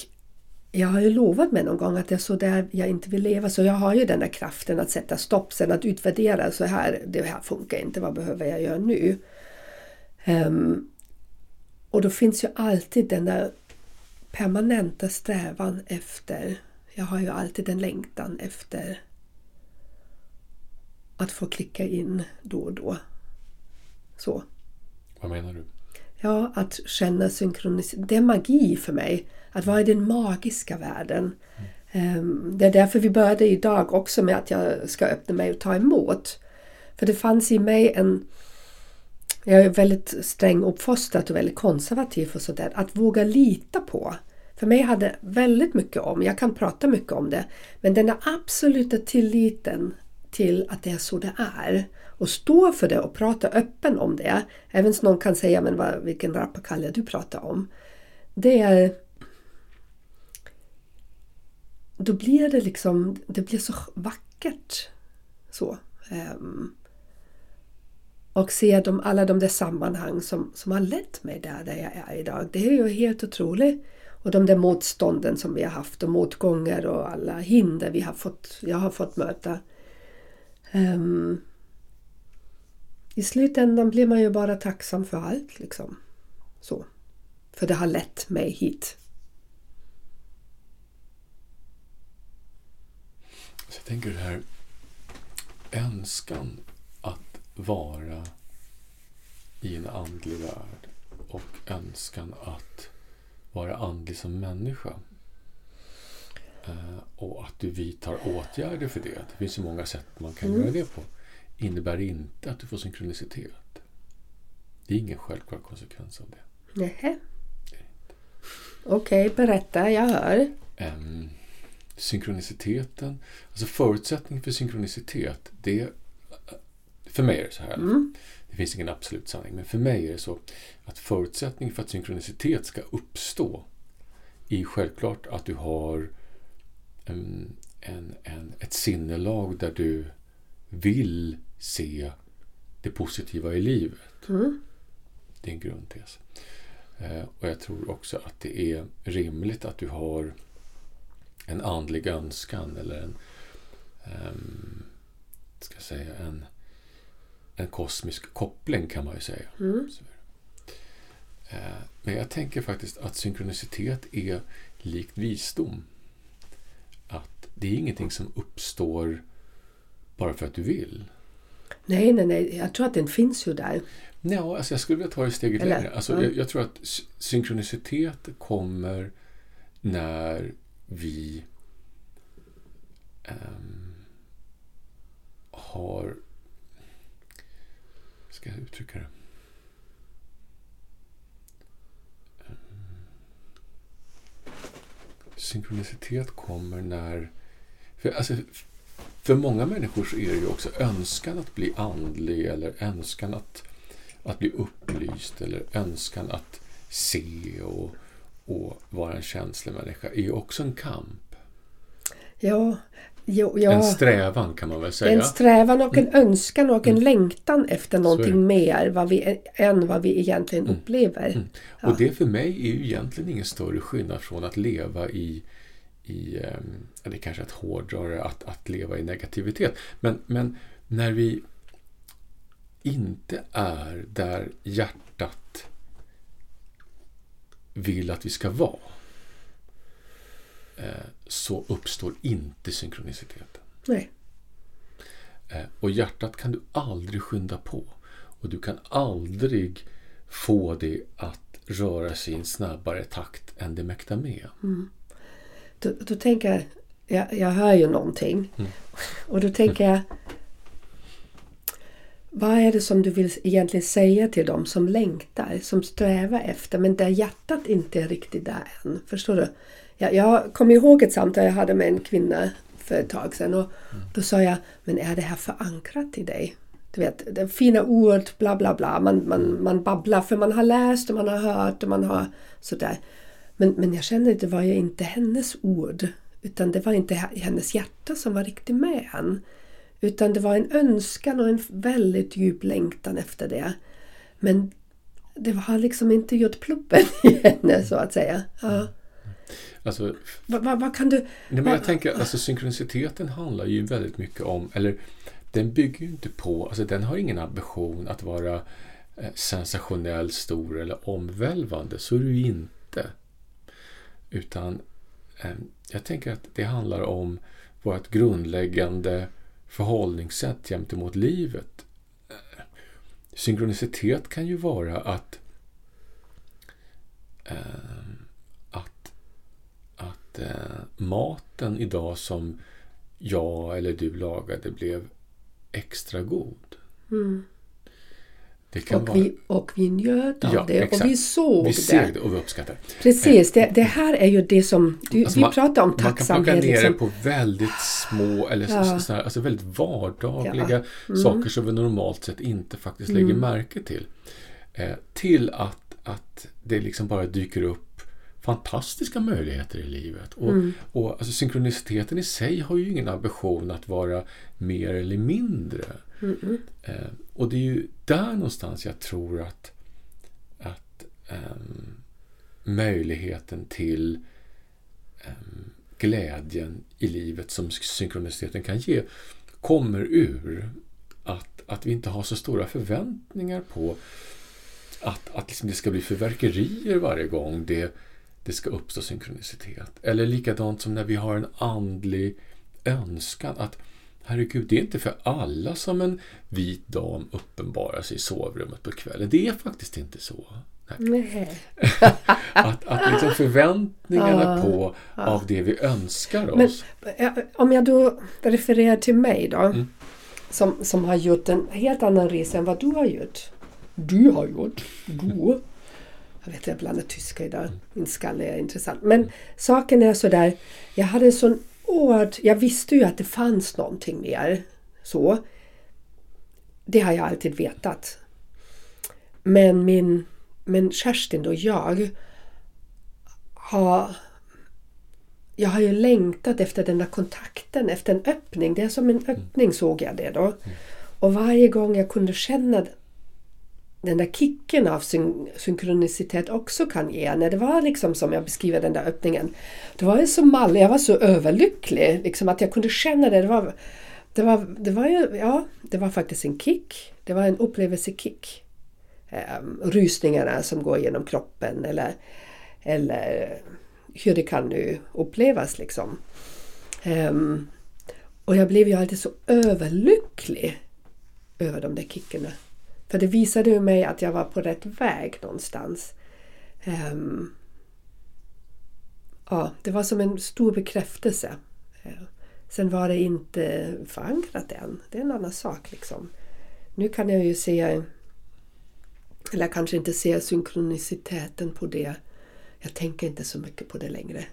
jag har ju lovat mig någon gång att det är så där jag inte vill leva. Så jag har ju den där kraften att sätta stopp sen, att utvärdera. Så här, det här funkar inte, vad behöver jag göra nu? Um, och då finns ju alltid den där permanenta strävan efter, jag har ju alltid en längtan efter att få klicka in då och då. Så. Vad menar du? Ja, att känna synkronicitet. Det är magi för mig. Att vara i den magiska världen. Mm. Det är därför vi började idag också med att jag ska öppna mig och ta emot. För det fanns i mig en... Jag är väldigt sträng uppfostrad och väldigt konservativ och sådär. Att våga lita på. För mig hade väldigt mycket om, jag kan prata mycket om det, men den där absoluta tilliten till att det är så det är och stå för det och prata öppen om det. Även om någon kan säga men vad, vilken rappakalja du pratar om. Det är... Då blir det liksom, det blir så vackert. Så. Um, och se de, alla de där sammanhang som, som har lett mig där, där jag är idag. Det är ju helt otroligt. Och de där motstånden som vi har haft och motgångar och alla hinder vi har fått, jag har fått möta. Um, I slutändan blir man ju bara tacksam för allt. liksom. Så. För det har lett mig hit. Så jag tänker det här önskan vara i en andlig värld och önskan att vara andlig som människa. Eh, och att du vidtar åtgärder för det. Det finns ju många sätt man kan mm. göra det på. Innebär inte att du får synkronicitet. Det är ingen självklar konsekvens av det. Nej. Okej, okay, berätta. Jag hör. Um, synkroniciteten, alltså förutsättningen för synkronicitet, det för mig är det så här. Mm. Det finns ingen absolut sanning, men för mig är det så att förutsättningen för att synkronicitet ska uppstå är självklart att du har en, en, en, ett sinnelag där du vill se det positiva i livet. Mm. Det är en grundtes. Eh, och jag tror också att det är rimligt att du har en andlig önskan eller en, um, ska säga, en, en kosmisk koppling kan man ju säga. Mm. Eh, men jag tänker faktiskt att synkronicitet är likt visdom. Att det är ingenting som uppstår bara för att du vill. Nej, nej, nej. Jag tror att den finns ju där. Nej, alltså jag skulle vilja ta det steget Eller, längre. Alltså, ja. jag, jag, tror att synkronicitet kommer när vi um, har ska jag uttrycka det? Eh, synkronicitet kommer när... För, alltså, för många människor så är det ju också önskan att bli andlig eller önskan att, att bli upplyst eller önskan att se och, och vara en känslomänniska är ju också en kamp. Ja, Jo, ja. En strävan kan man väl säga. En strävan och en mm. önskan och en mm. längtan efter någonting mer vad vi, än vad vi egentligen mm. upplever. Mm. Ja. Och det för mig är ju egentligen ingen större skillnad från att leva i, i um, det är kanske ett hårdrare att, att leva i negativitet. Men, men när vi inte är där hjärtat vill att vi ska vara så uppstår inte synkroniciteten. Nej. Eh, och hjärtat kan du aldrig skynda på. Och du kan aldrig få det att röra sig i en snabbare takt än det mäktar med. Mm. Då, då tänker jag, jag, jag hör ju någonting. Mm. Och då tänker jag, vad är det som du vill egentligen säga till dem som längtar, som strävar efter, men där hjärtat inte är riktigt där än? Förstår du? Jag, jag kommer ihåg ett samtal jag hade med en kvinna för ett tag sedan och då sa jag, men är det här förankrat i dig? Du vet, det fina ord, bla bla bla. Man, man, man babblar för man har läst och man har hört och man har sådär. Men, men jag kände att det var ju inte hennes ord. Utan det var inte hennes hjärta som var riktigt med än. Utan det var en önskan och en väldigt djup längtan efter det. Men det har liksom inte gjort pluppen [LAUGHS] i henne så att säga. Ja. Alltså, vad, vad, vad kan du... Nej, men jag tänker, alltså synkroniciteten handlar ju väldigt mycket om, eller den bygger ju inte på, alltså den har ingen ambition att vara eh, sensationell, stor eller omvälvande. Så är det ju inte. Utan eh, jag tänker att det handlar om vårt grundläggande förhållningssätt gentemot livet. Eh, synkronicitet kan ju vara att eh, att, att eh, maten idag som jag eller du lagade blev extra god. Mm. Det kan Och, vara... vi, och vi njöt av Ja, det exakt. och vi såg vi det. ser det och vi uppskattar. Precis, det, det här är ju det som... Du, Alltså vi man- pratar om Man kan plocka tacksamhet. ner Liksom. det på väldigt små eller så, Ja. så här, alltså väldigt vardagliga Ja. Mm. saker som vi normalt sett inte faktiskt lägger märke till. Eh, till att, att det liksom bara dyker upp fantastiska möjligheter i livet. Och, Mm. och alltså, synkroniciteten i sig har ju ingen ambition att vara mer eller mindre. Eh, och det är ju där någonstans jag tror att, att ehm, möjligheten till ehm, glädjen i livet som synkroniciteten kan ge kommer ur att, att vi inte har så stora förväntningar på att, att liksom det ska bli förverkerier varje gång det, det ska uppstå synkronicitet. Eller likadant som när vi har en andlig önskan att herregud, det är inte för alla som en vit dam uppenbarar sig i sovrummet på kvällen. Det är faktiskt inte så. Nej. [LAUGHS] Att, att liksom förväntningarna Ja, på av det vi önskar Men oss. eh, om jag då refererar till mig då. Mm. Som, som har gjort en helt annan resa än vad du har gjort. Du har gjort. Du. Jag vet, jag blandar tyska idag. Min skalle är intressant. Men saken är sådär. Jag hade en sån oerhört... Jag visste ju att det fanns någonting mer. Så. Det har jag alltid vetat. Men min... Men Kerstin och jag har jag har ju längtat efter den där kontakten, efter en öppning. Det är som en öppning såg jag det då. Och varje gång jag kunde känna den där kicken av syn synkronicitet också kan ge. När det var liksom som jag beskriver den där öppningen. Det var ju så mallig, jag var så överlycklig. Liksom att jag kunde känna det. Det var, det var, det var ju, ja, det var faktiskt en kick. Det var en upplevelsekick. Um, rysningarna som går genom kroppen eller, eller hur det kan nu upplevas liksom. Um, och jag blev ju alltid så överlycklig över de där kickarna. För det visade ju mig att jag var på rätt väg någonstans. Um, ja, det var som en stor bekräftelse. Eh, sen var det inte förankrat än. Det är en annan sak liksom. Nu kan jag ju se, eller jag kanske inte se synkroniciteten på det jag tänker inte så mycket på det längre.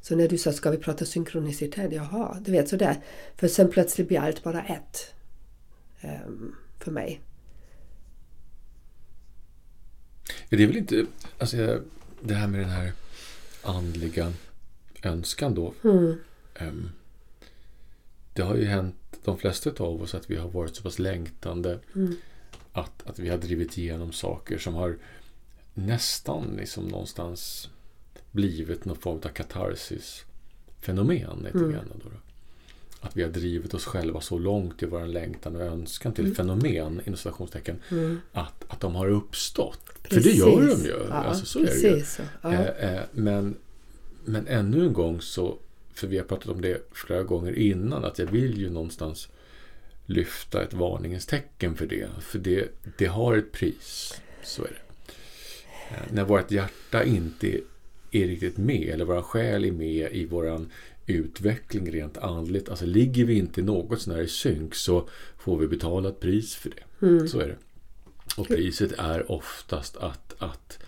Så när du sa ska vi prata synkronicitet? Jaha, du vet sådär. För sen plötsligt blir allt bara ett. Um, för mig. Det är väl inte... Alltså, det här med den här andliga önskan då. Mm. ehm, det har ju hänt de flesta av oss att vi har varit så pass längtande Mm. att, att vi har drivit igenom saker som har nästan liksom någonstans blivit någon form av katarsis-fenomen. lite Mm. då. Att vi har drivit oss själva så långt i vår längtan och önskan till Mm. fenomen, inom citationstecken, Mm. att, att de har uppstått. För det gör de ju. Ja, alltså, så är det ju. precis. så. Ja. Eh, eh, men, men ännu en gång så, för vi har pratat om det flera gånger innan, att jag vill ju någonstans lyfta ett varningens tecken för det. För det, det har ett pris. Så är det. Eh, när vårt hjärta inte är riktigt med, eller vår själ är med i våran utveckling rent andligt. Alltså ligger vi inte något sånär i synk så får vi betala ett pris för det. Mm. Så är det. Och priset är oftast att, att,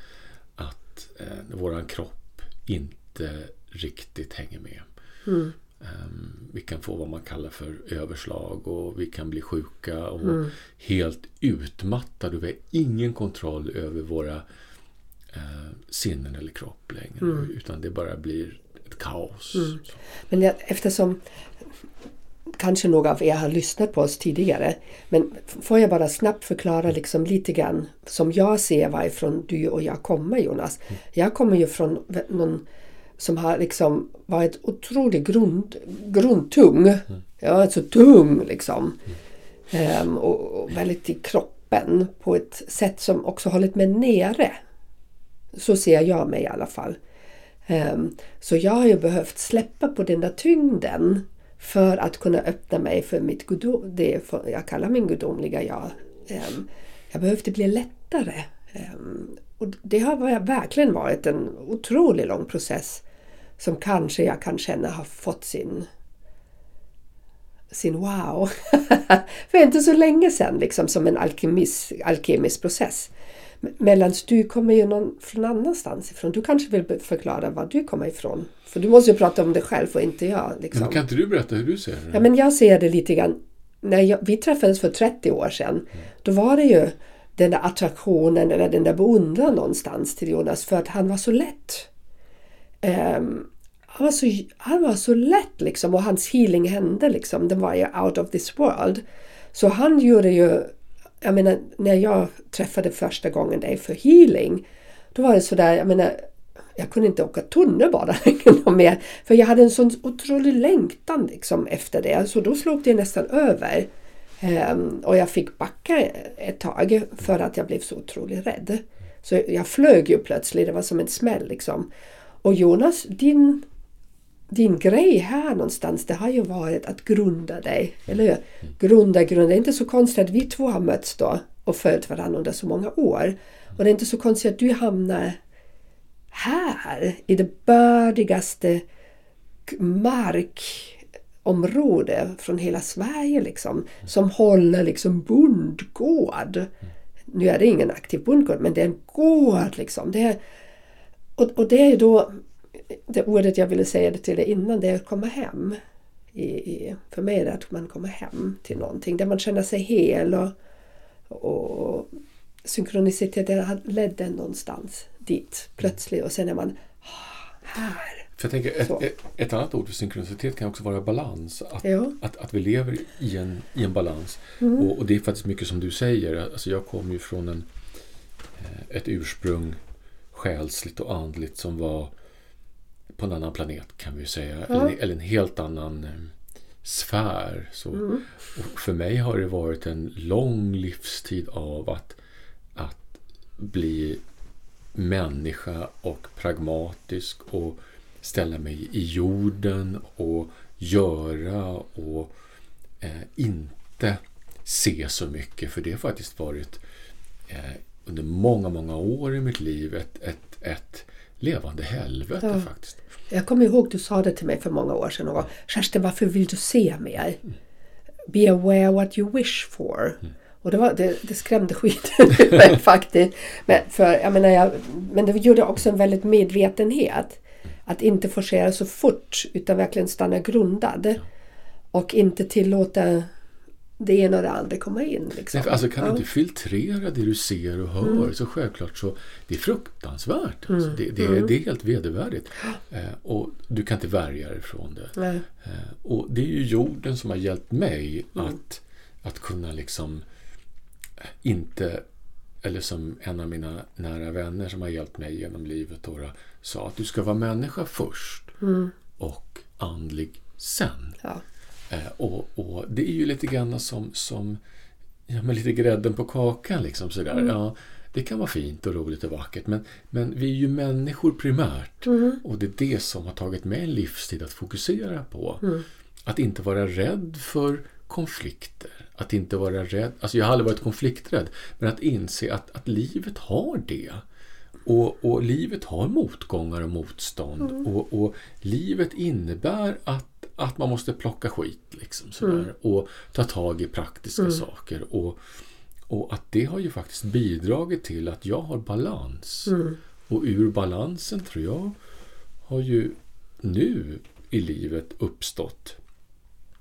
att eh, våran kropp inte riktigt hänger med. Mm. Ehm, vi kan få vad man kallar för överslag och vi kan bli sjuka och Mm. helt utmattade. Vi har ingen kontroll över våra eh, sinnen eller kropp längre. Mm. Utan det bara blir ett kaos. Mm. Men jag, eftersom kanske några av er har lyssnat på oss tidigare. Men får jag bara snabbt förklara liksom lite grann som jag ser varifrån du och jag kommer Jonas. Jag kommer ju från någon som har liksom varit otroligt grund, grundtung. Ja, alltså tung liksom. Ehm, och, och väldigt i kroppen på ett sätt som också hållit mig nere. Så ser jag mig i alla fall. Ehm, så jag har ju behövt släppa på den där tyngden för att kunna öppna mig för mitt gudom, det jag kallar min gudomliga jag. Ehm, jag behövde bli lättare. Ehm, och det har verkligen varit en otroligt lång process som kanske jag kan känna har fått sin sin wow. [LAUGHS] För inte så länge sedan liksom som en alkemisk, alkemisk process. Medan du kommer ju någon från annanstans ifrån. Du kanske vill förklara var du kommer ifrån. För du måste ju prata om det själv och inte jag. Liksom. Men kan inte du berätta hur du ser det? Ja, men jag ser det lite grann. När jag, vi träffades för 30 år sedan. Mm. Då var det ju den där attraktionen eller den där beundran någonstans till Jonas för att han var så lätt. Um, han, var så, han var så lätt liksom och hans healing hände liksom. Den var ju out of this world. Så han gjorde ju jag menar, när jag träffade första gången dig för healing, då var det sådär, jag menar, jag kunde inte åka tunnelbana [LAUGHS] mer. För jag hade en sån otrolig längtan liksom efter det. Så då slog det nästan över. Um, och jag fick backa ett tag för att jag blev så otroligt rädd. Så jag flög ju plötsligt, det var som en smäll liksom. Och Jonas, din din grej här någonstans det har ju varit att grunda dig. Eller hur? Grunda, grunda. Det är inte så konstigt att vi två har mötts då och följt varandra under så många år. Och det är inte så konstigt att du hamnar här i det bördigaste markområde från hela Sverige liksom. Som håller liksom bondgård. Nu är det ingen aktiv bondgård men det är en gård liksom. Det är, och, och det är då det ordet jag ville säga det till dig innan, det är att komma hem. I, i, för mig är det att man kommer hem till någonting där man känner sig hel och, och synkroniciteten ledde någonstans dit plötsligt och sen är man ah, här. För jag tänker, ett, ett, ett, annat ord för synkronicitet kan också vara balans. Att, ja. att, att vi lever i en, i en balans. Mm. Och, och, det är faktiskt mycket som du säger. Alltså jag kommer ju från en, eh, ett ursprung själsligt och andligt som var på en annan planet kan vi säga. Ja. Eller, eller, en helt annan eh, sfär. Så. Mm. för mig har det varit en lång livstid av att, att bli människa och pragmatisk och ställa mig i jorden och göra och eh, inte se så mycket. För det har faktiskt varit eh, under många, många år i mitt liv ett, ett, ett levande helvete ja. faktiskt. Jag kommer ihåg du sa det till mig för många år sedan. Och, Kerstin, varför vill du se mer? Be aware what you wish for. Mm. Och det, var, det, det skrämde skiten ur mig [LAUGHS] faktiskt. Men, för, jag menar, jag, men det gjorde också en väldigt medvetenhet. Att inte forcera så fort utan verkligen stanna grundad. Och inte tillåta det ena och det andra komma in. Liksom. Nej, alltså kan ja. du inte filtrera det du ser och hör mm. så självklart så det är fruktansvärt. Alltså. Mm. Det, det, mm. det, är helt vedervärdigt. Eh, och du kan inte värja dig från det. Eh, och det är ju jorden som har hjälpt mig mm. att, att kunna liksom eh, inte eller som en av mina nära vänner som har hjälpt mig genom livet då, sa att du ska vara människa först mm. och andlig sen. Ja. Eh, och, och, det är ju lite grann som, som ja, men lite grädden på kakan. Liksom, sådär. Mm. Ja, det kan vara fint och roligt och vackert men, men vi är ju människor primärt. Mm. Och det är det som har tagit mig en livstid att fokusera på. Mm. Att inte vara rädd för konflikter. Att inte vara rädd, alltså jag har aldrig varit konflikträdd, men att inse att, att livet har det. Och, och livet har motgångar och motstånd. Mm. Och, och livet innebär att att man måste plocka skit liksom, sådär, mm. och ta tag i praktiska mm. saker. Och, och att det har ju faktiskt bidragit till att jag har balans. Mm. Och ur balansen tror jag har ju nu i livet uppstått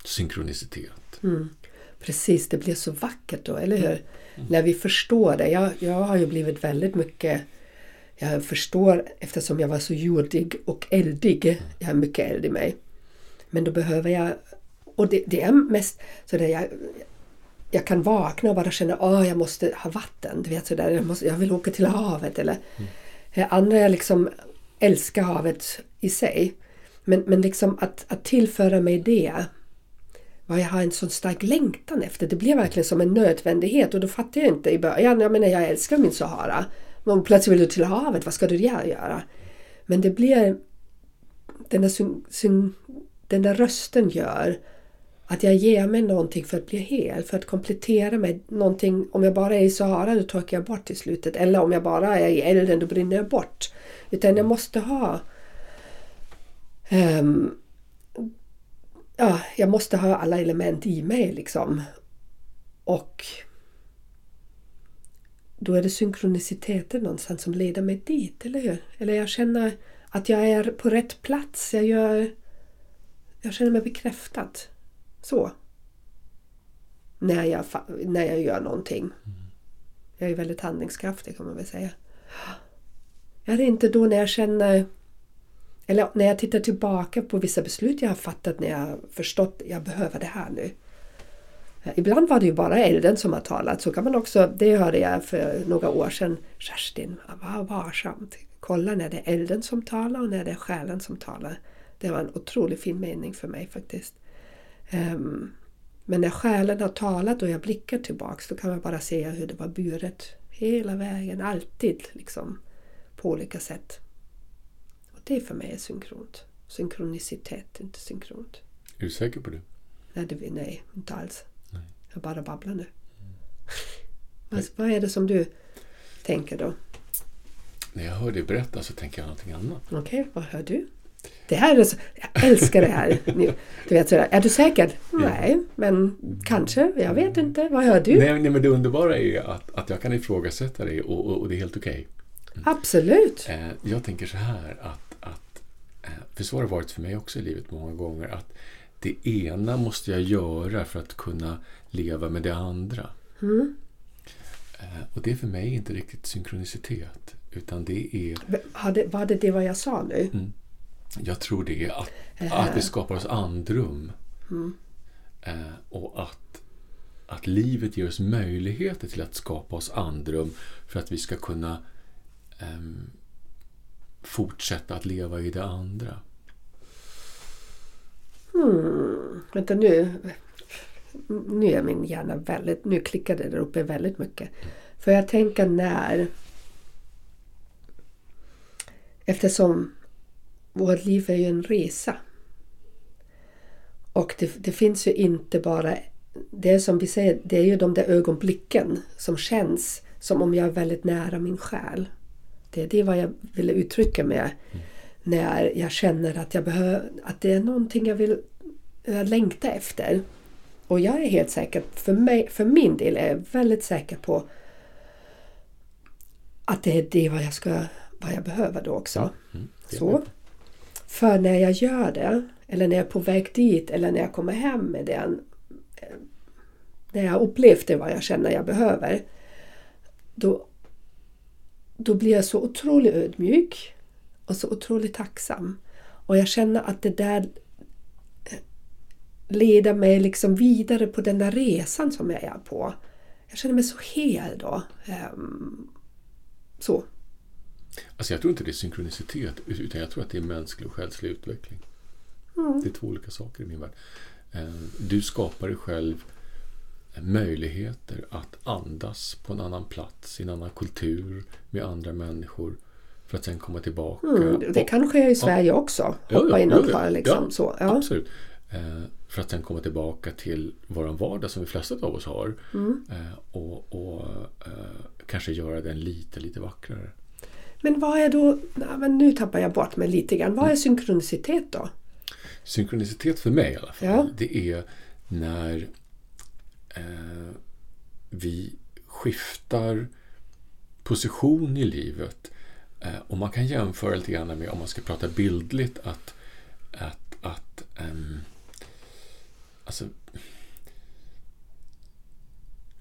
synkronicitet. Mm. Precis, det blir så vackert då, eller hur? Mm. När vi förstår det. Jag, jag har ju blivit väldigt mycket jag förstår eftersom jag var så jordig och eldig. Jag har mycket eld i mig. Men då behöver jag... Och det, det är mest så där jag, jag kan vakna och bara känna att oh, jag måste ha vatten. Du vet, så där, jag, måste, jag vill åka till havet. Eller, mm. Andra jag liksom älskar havet i sig. Men, men liksom att, att tillföra mig det vad jag har en sån stark längtan efter. Det blir verkligen som en nödvändighet och då fattar jag inte i början. Jag menar jag älskar min Sahara. Men plötsligt vill du till havet, vad ska du där göra? Men det blir den där syn, syn, den där rösten gör Att jag ger mig någonting för att bli hel, för att komplettera mig någonting. Om jag bara är i Sahara då torkar jag bort i slutet. Eller om jag bara är i elden då brinner jag bort. Utan jag måste ha um, ja, jag måste ha alla element i mig liksom. Och då är det synkroniciteten någonstans som leder mig dit, eller hur? Eller jag känner att jag är på rätt plats. Jag, gör, jag känner mig bekräftad. Så. När jag, när jag gör någonting. Mm. Jag är väldigt handlingskraftig kan man väl säga. Är det inte då när jag känner eller när jag tittar tillbaka på vissa beslut jag har fattat när jag förstått att jag behöver det här nu. Ibland var det ju bara elden som har talat. Så kan man också, det hörde jag för några år sedan. Kerstin, var varsamt. Kolla när det är elden som talar och när det är själen som talar. Det var en otroligt fin mening för mig faktiskt. Um, men när själen har talat och jag blickar tillbaks då kan man bara se hur det var buret hela vägen, alltid liksom. På olika sätt. Och det för mig är synkront. Synkronicitet, inte synkront. Är du säker på det? Nej, det, nej inte alls. Nej. Jag bara babblar nu. Mm. vad, vad är det som du tänker då? När jag hör dig berätta så tänker jag någonting annat. Okej, okay, vad hör du? Det här är så, jag älskar det här. Du vet sådär, är du säker? Nej, men kanske. Jag vet inte. Vad hör du? Nej, nej men det underbara är att, att jag kan ifrågasätta dig och, och, och det är helt okej. Okay. Mm. Absolut. Eh, jag tänker så här att, att eh, för så har det varit för mig också i livet många gånger att det ena måste jag göra för att kunna leva med det andra. Mm. Eh, och det är för mig inte riktigt synkronicitet. Utan det är... var det det vad jag sa nu? Mm. Jag tror det är att, att vi skapar oss andrum. Mm. Eh, och att, att livet ger oss möjligheter till att skapa oss andrum för att vi ska kunna eh, fortsätta att leva i det andra. Hmm. Vänta nu. Nu är min hjärna väldigt... Nu klickade det där uppe väldigt mycket. För jag tänker när... Eftersom vårt liv är ju en resa. Och det, det, finns ju inte bara... Det är som vi säger, det är ju de där ögonblicken som känns som om jag är väldigt nära min själ. Det är det vad jag ville uttrycka med när jag känner att, jag behöver, att det är någonting jag vill jag längta efter. Och jag är helt säker, för, mig, för min del är jag väldigt säker på att det är det vad jag, ska, vad jag behöver då också. Mm. Så. För när jag gör det, eller när jag är på väg dit, eller när jag kommer hem med den, när jag har upplevt det vad jag känner jag behöver, då, då blir jag så otroligt ödmjuk och så otroligt tacksam. Och jag känner att det där eh, leder mig liksom vidare på den där resan som jag är på. Jag känner mig så hel då. Um, så. Alltså jag tror inte det är synkronicitet utan jag tror att det är mänsklig och själslig utveckling. Mm. Det är två olika saker i min värld. Eh, du skapar dig själv möjligheter att andas på en annan plats, i en annan kultur, med andra människor. För att sen komma tillbaka. Mm, det kan ske i Sverige ja. också. Hoppa ja, in och ta liksom. Ja, så, ja. Absolut. Eh, för att sen komma tillbaka till vår vardag som de flesta av oss har. Mm. Eh, och, och kanske göra den lite, lite vackrare. Men vad är då, men nu tappar jag bort mig lite grann. Vad är synkronicitet då? Synkronicitet för mig i alla fall, ja. det är när eh, vi skiftar position i livet. Eh, och man kan jämföra lite grann med, om man ska prata bildligt, att, att, att um, alltså,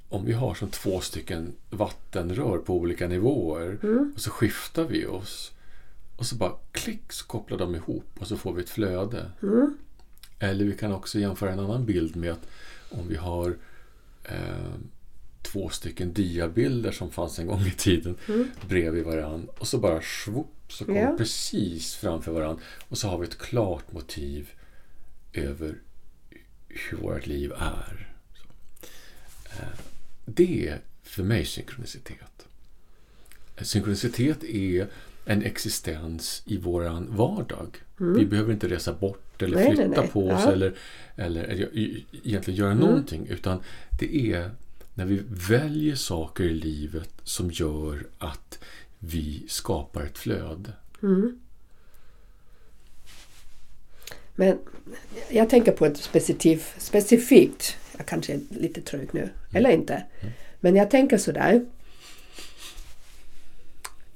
om vi har som två stycken vattenrör på olika nivåer mm. och så skiftar vi oss och så bara klick så kopplar de ihop och så får vi ett flöde. Mm. Eller vi kan också jämföra en annan bild med att om vi har eh, två stycken diabilder som fanns en gång i tiden mm. bredvid varandra och så bara svopp så kommer ja. precis framför varandra och så har vi ett klart motiv över hur vårt liv är. Eh, det är för mig synkronicitet. Synkronicitet är en existens i våran vardag. Mm. Vi behöver inte resa bort eller Nej, flytta nej, nej. på oss Ja. eller, eller, eller egentligen göra Mm. någonting. Utan det är när vi väljer saker i livet som gör att vi skapar ett flöde. Mm. Men jag tänker på ett specifikt, specifikt jag kanske är lite trög nu, eller inte. Men jag tänker sådär.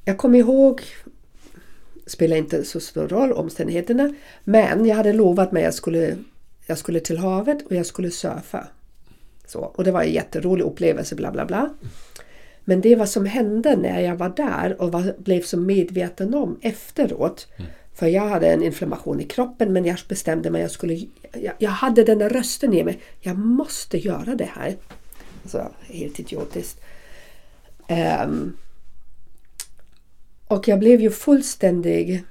Jag kommer ihåg, spelar inte så stor roll omständigheterna, men jag hade lovat mig att jag skulle, jag skulle till havet och jag skulle surfa. Så, och det var en jätterolig upplevelse, bla bla bla. Men det vad som hände när jag var där och var, blev så medveten om efteråt. Mm. För jag hade en inflammation i kroppen men jag bestämde mig jag skulle... Jag, jag hade den där rösten i mig. Jag måste göra det här. Alltså, helt idiotiskt. Um, och jag blev ju fullständig...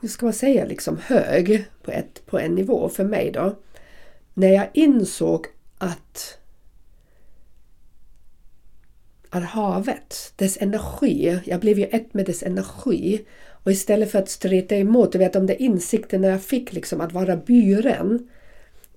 Hur ska man säga? Liksom hög på, ett, på en nivå för mig då. När jag insåg att att havet, dess energi, jag blev ju ett med dess energi. Och istället för att streta emot, du vet de där insikterna jag fick liksom att vara byren.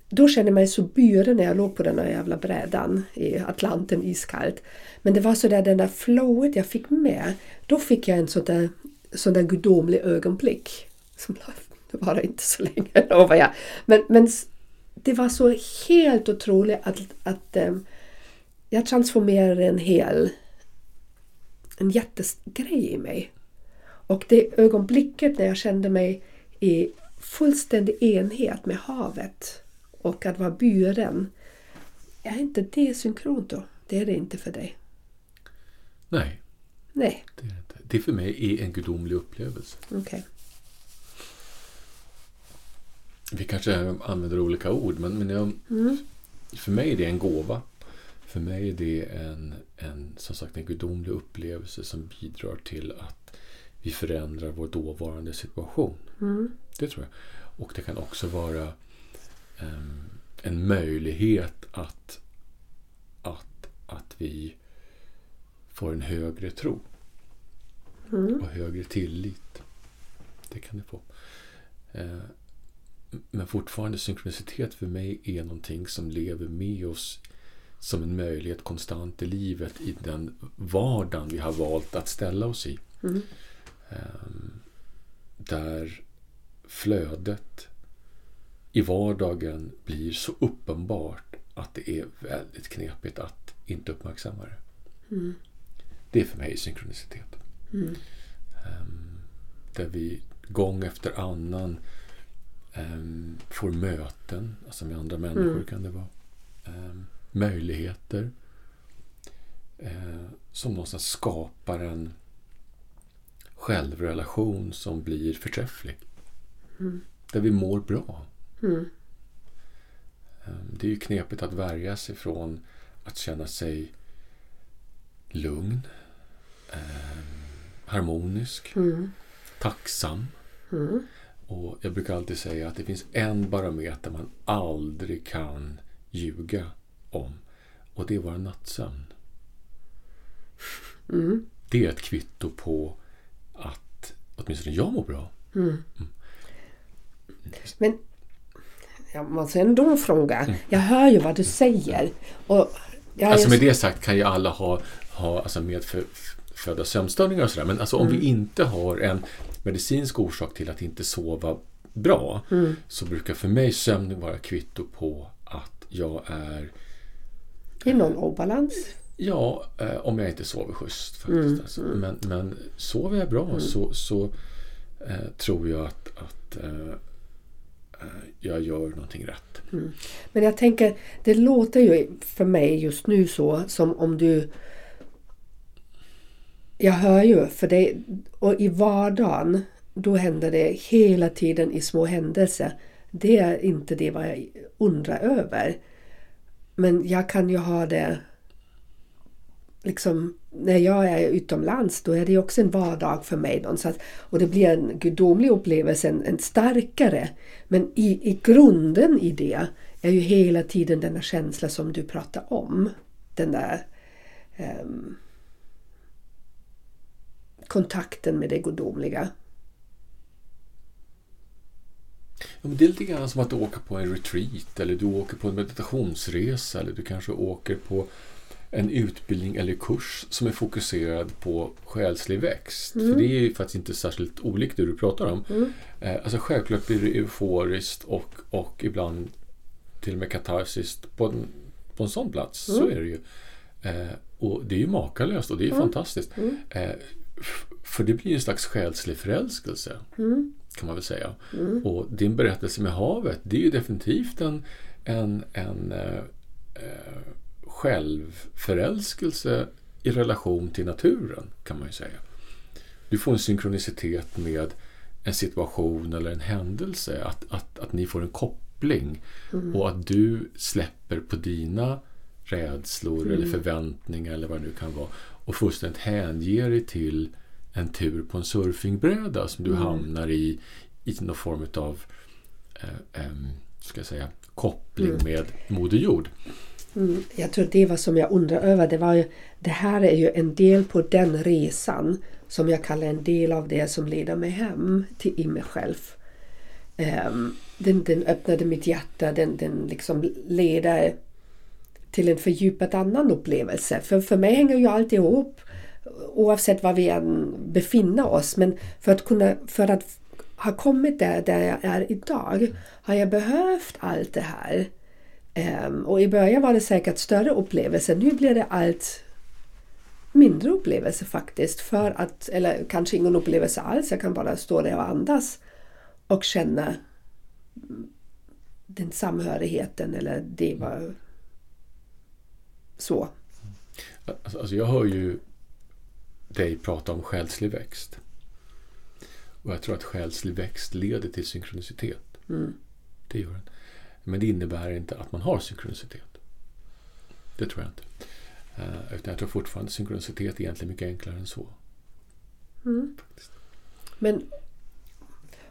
Då kände jag mig så byren när jag låg på den där jävla brädan i Atlanten iskallt. Men det var så där den där flowet jag fick med. Då fick jag en sån där, sån där gudomlig ögonblick. Som [LAUGHS] det var inte så länge, [LAUGHS] lovar jag. Men, men det var så helt otroligt att, att äm, jag transformerade en hel en jättegrej i mig. Och det ögonblicket när jag kände mig i fullständig enhet med havet och att vara buren. Är inte det synkront då? Det är det inte för dig. Nej, Nej, det är inte. Det för mig är en gudomlig upplevelse. okej. Vi kanske använder olika ord, men, men jag, för mig är det en gåva. För mig är det en, en, som sagt, en gudomlig upplevelse som bidrar till att vi förändrar vår dåvarande situation. Mm. Det tror jag. Och det kan också vara em, en möjlighet att, att, att vi får en högre tro Mm. och högre tillit. Det kan det få. Eh, Men fortfarande synkronicitet för mig är någonting som lever med oss som en möjlighet konstant i livet i den vardagen vi har valt att ställa oss i. Mm. Ehm, Där flödet i vardagen blir så uppenbart att det är väldigt knepigt att inte uppmärksamma det. Mm. Det är för mig synkronicitet. Mm. Ehm, Där vi gång efter annan ehm, får möten, alltså med andra människor Mm. kan det vara. Möjligheter eh, som någonstans skapar en självrelation som blir förträfflig. Mm. Där vi mår bra. Mm. Ehm, Det är ju knepigt att värja sig från att känna sig lugn, ehm, harmonisk, Mm. tacksam. Mm. Och jag brukar alltid säga att det finns en barometer man aldrig kan ljuga om. Och det är vår nattsömn. Mm. Det är ett kvitto på åtminstone jag mår bra. Mm. Men jag måste ändå fråga. Jag hör ju vad du säger. Och Alltså med det sagt kan ju alla ha, ha alltså medfödda sömnstörningar och sådär. Men alltså om Mm. vi inte har en medicinsk orsak till att inte sova bra Mm. så brukar för mig sömn vara kvitto på att jag är i någon obalans. Ja, eh, om jag inte sover schysst faktiskt. Mm, Alltså. Men, men sover jag bra så, så eh, tror jag att, att eh, eh, jag gör någonting rätt. Men jag tänker, det låter ju för mig just nu så som om du... Jag hör ju, för det, och i vardagen, då händer det hela tiden i små händelser. Det är inte det vad jag undrar över. Men jag kan ju ha det liksom när jag är utomlands då är det också en vardag för mig. Någonstans. Och det blir en gudomlig upplevelse, en, en starkare. Men i, i grunden i det är ju hela tiden denna känsla som du pratar om. Den där um, kontakten med det gudomliga. Ja, men det är lite grann som att du åker på en retreat eller du åker på en meditationsresa eller du kanske åker på en utbildning eller kurs som är fokuserad på själslig växt. Mm. För det är ju faktiskt inte särskilt olikt det du pratar om. Mm. Eh, alltså självklart blir det euforiskt och, och ibland till och med katarsiskt på en, på en sån plats. Så Mm. är det ju. Eh, och det är ju makalöst och det är ju Mm. fantastiskt. Mm. Eh, för det blir en slags själslig förälskelse Mm. kan man väl säga. Mm. Och din berättelse med havet, det är ju definitivt en, en, en eh, eh, självförälskelse i relation till naturen, kan man ju säga. Du får en synkronicitet med en situation eller en händelse, att, att, att ni får en koppling Mm. och att du släpper på dina rädslor Mm. eller förväntningar eller vad det nu kan vara och fullständigt hänger dig till en tur på en surfingbräda som du Mm. hamnar i i någon form av eh, em, ska jag säga, koppling Mm. med Moder Jord. Mm. Jag tror det var som jag undrade över. Det, var ju, det här är ju en del på den resan som jag kallar en del av det som leder mig hem till i mig själv. Um, den, den öppnade mitt hjärta, den, den liksom leder till en fördjupad annan upplevelse. För, för mig hänger ju allt ihop oavsett var vi än befinner oss. Men för att, kunna, för att ha kommit där, där jag är idag har jag behövt allt det här. Ehm, och i början var det säkert större upplevelser. Nu blir det allt mindre upplevelser faktiskt. För att, eller kanske ingen upplevelse alls. Jag kan bara stå där och andas och känna den samhörigheten eller det var så. Alltså, alltså jag hör ju dig prata om själslig växt. Och jag tror att själslig växt leder till synkronicitet. Mm. Det gör den. Men det innebär inte att man har synkronicitet. Det tror jag inte. Uh, utan jag tror fortfarande synkronicitet är egentligen mycket enklare än så. Mm. Men,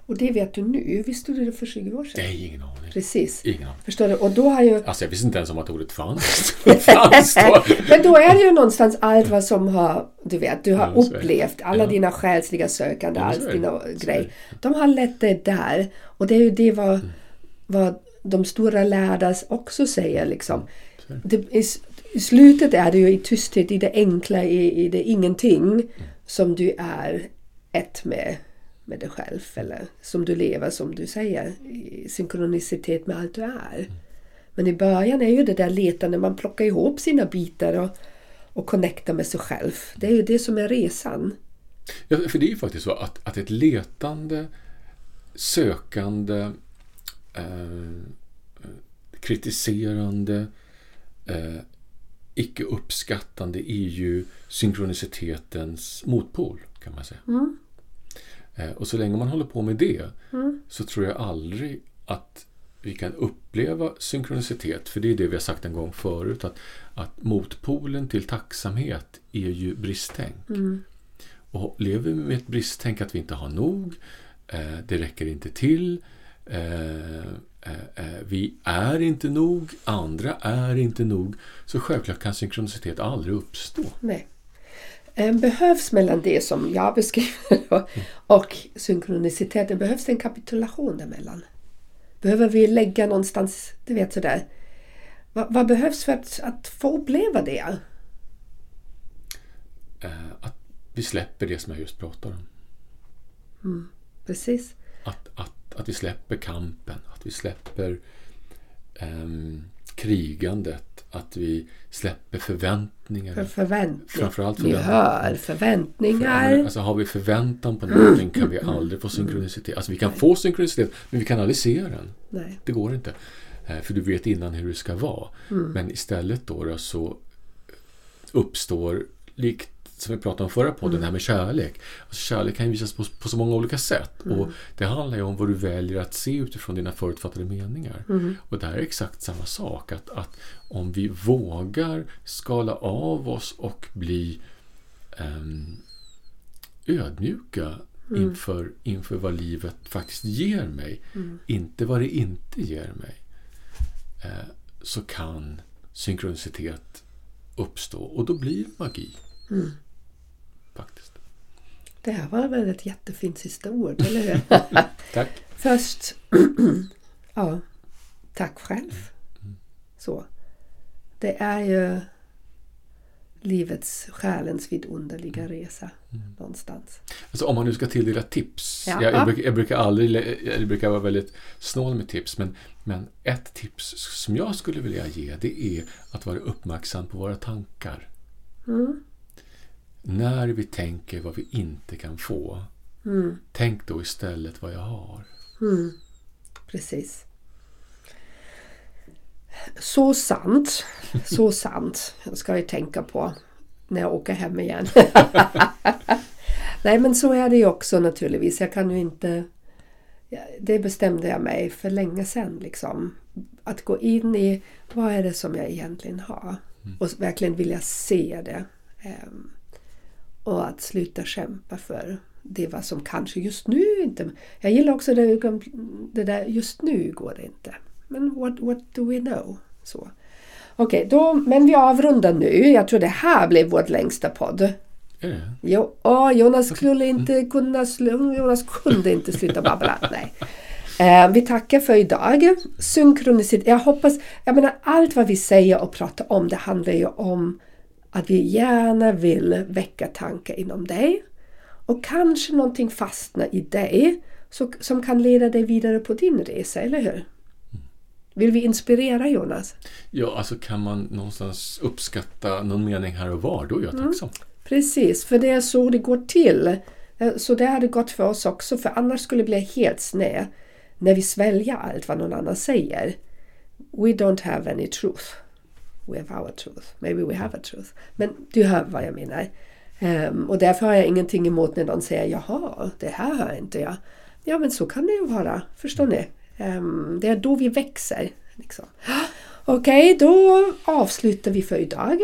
och det vet du nu. Visste du det för 20 år sedan? Nej, ingen aning. Precis. Ingen aning. Förstår du? Och då har ju... Alltså jag visste inte ens om att ordet fanns. [LAUGHS] fanns då. Men då är det ju någonstans allt vad som har, du vet, du har Ja, upplevt, alla Ja. dina själsliga sökande, Ja, allt dina grejer. De har lett dig där. Och det är ju det vad, vad de stora lärda också säger liksom. Det, i, I slutet är det ju i tysthet, i det enkla, i, i det ingenting som du är ett med, med dig själv. Eller som du lever, som du säger, i synkronicitet med allt du är. Men i början är ju det där letande, man plockar ihop sina bitar och, och connectar med sig själv. Det är ju det som är resan. Ja, för det är ju faktiskt så att, att ett letande, sökande, eh, kritiserande, eh, icke uppskattande är ju synkronicitetens motpol kan man säga. Mm. Eh, och så länge man håller på med det Mm. så tror jag aldrig att vi kan uppleva synkronicitet. För det är det vi har sagt en gång förut. Att, att motpolen till tacksamhet är ju bristtänk. Mm. Och lever vi med ett bristtänk att vi inte har nog, eh, det räcker inte till, vi är inte nog, andra är inte nog, så självklart kan synkronicitet aldrig uppstå. Nej. Eh, Behövs mellan det som jag beskriver då, och synkroniciteten, behövs det en kapitulation däremellan? Behöver vi lägga någonstans, du vet sådär. Vad, vad behövs för att, att få uppleva det? Eh, att vi släpper det som jag just pratar om. Precis. Att, att, att vi släpper kampen, att vi släpper ehm, krigandet, att vi släpper förväntningar. För förväntning. Framförallt Ni förväntningar. hör, förväntningar. Alltså har vi förväntan på någonting kan vi aldrig få synkronicitet. Alltså vi kan få synkronicitet, men vi kan aldrig se den. Nej. Det går inte. Eh, För du vet innan hur det ska vara. Men istället då, då så uppstår, likt som vi pratade om förra podden, det här med kärlek. Alltså kärlek kan ju visas på, på så många olika sätt. Och Det handlar ju om vad du väljer att se utifrån dina förutfattade meningar. Och det här är exakt samma sak. Att, att om vi vågar skala av oss och bli ehm, ödmjuka inför, inför vad livet faktiskt ger mig. Inte vad det inte ger mig. Eh, så kan synkronicitet uppstå och då blir det magi. Faktiskt. Det här var väl ett jättefint sista ord, [LAUGHS] eller hur? Tack. Först, [CLEARS THROAT] ja, tack själv. Så. Det är ju livets, själens vidunderliga resa någonstans. Alltså om man nu ska tilldela tips. Ja. Jag, jag, brukar, jag brukar aldrig, jag brukar vara väldigt snål med tips. Men, men ett tips som jag skulle vilja ge det är att vara uppmärksam på våra tankar. Mm. När vi tänker vad vi inte kan få. Mm. Tänk då istället vad jag har. Mm. Precis. Så sant. Så [LAUGHS] sant. Jag ska ju tänka på när jag åker hem igen. [LAUGHS] Nej men så är det ju också naturligtvis. Jag kan ju inte... Det bestämde jag mig för länge sedan. Liksom. Att gå in i vad är det som jag egentligen har. Och verkligen vilja se det. Ehm, och att sluta kämpa för det vad som kanske just nu inte... Jag gillar också det, det där just nu går det inte. Men what, what do we know? Så. Okej, då, men vi avrundar nu. Jag tror det här blev vår längsta podd. Det? Jo, åh, Jonas skulle inte kunna, slu- Jonas kunde inte sluta babbla. [LAUGHS] Nej. Eh, vi tackar för idag. Synkronicitet. Jag hoppas, jag menar allt vad vi säger och pratar om det handlar ju om att vi gärna vill väcka tankar inom dig. Och kanske någonting fastnar i dig så, som kan leda dig vidare på din resa, eller hur? Vill vi inspirera Jonas? Ja, alltså kan man någonstans uppskatta någon mening här och var, då är jag Mm. tacksam. Precis, för det är så det går till. Eh, Så det hade gått för oss också, för annars skulle det bli helt sned när vi sväljer allt vad någon annan säger. We don't have any truth. We have our truth. Maybe we have a truth. Men du hör vad jag menar. Ehm, och därför har jag ingenting emot när någon säger jaha, det här hör inte jag. Ja men så kan det ju vara, förstår ni? Ehm, det är då vi växer. Liksom. Okej, då avslutar vi för idag.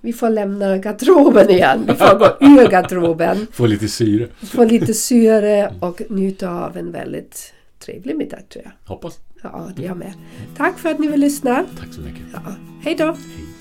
Vi får lämna garderoben igen. Vi får gå ur garderoben, [LAUGHS] Få lite syre. få lite syre och njuta av en väldigt trevlig middag tror jag. Hoppas. Ja, det är jag med. Tack för att ni vill lyssna. Tack så mycket. Ja, hej då! Hej.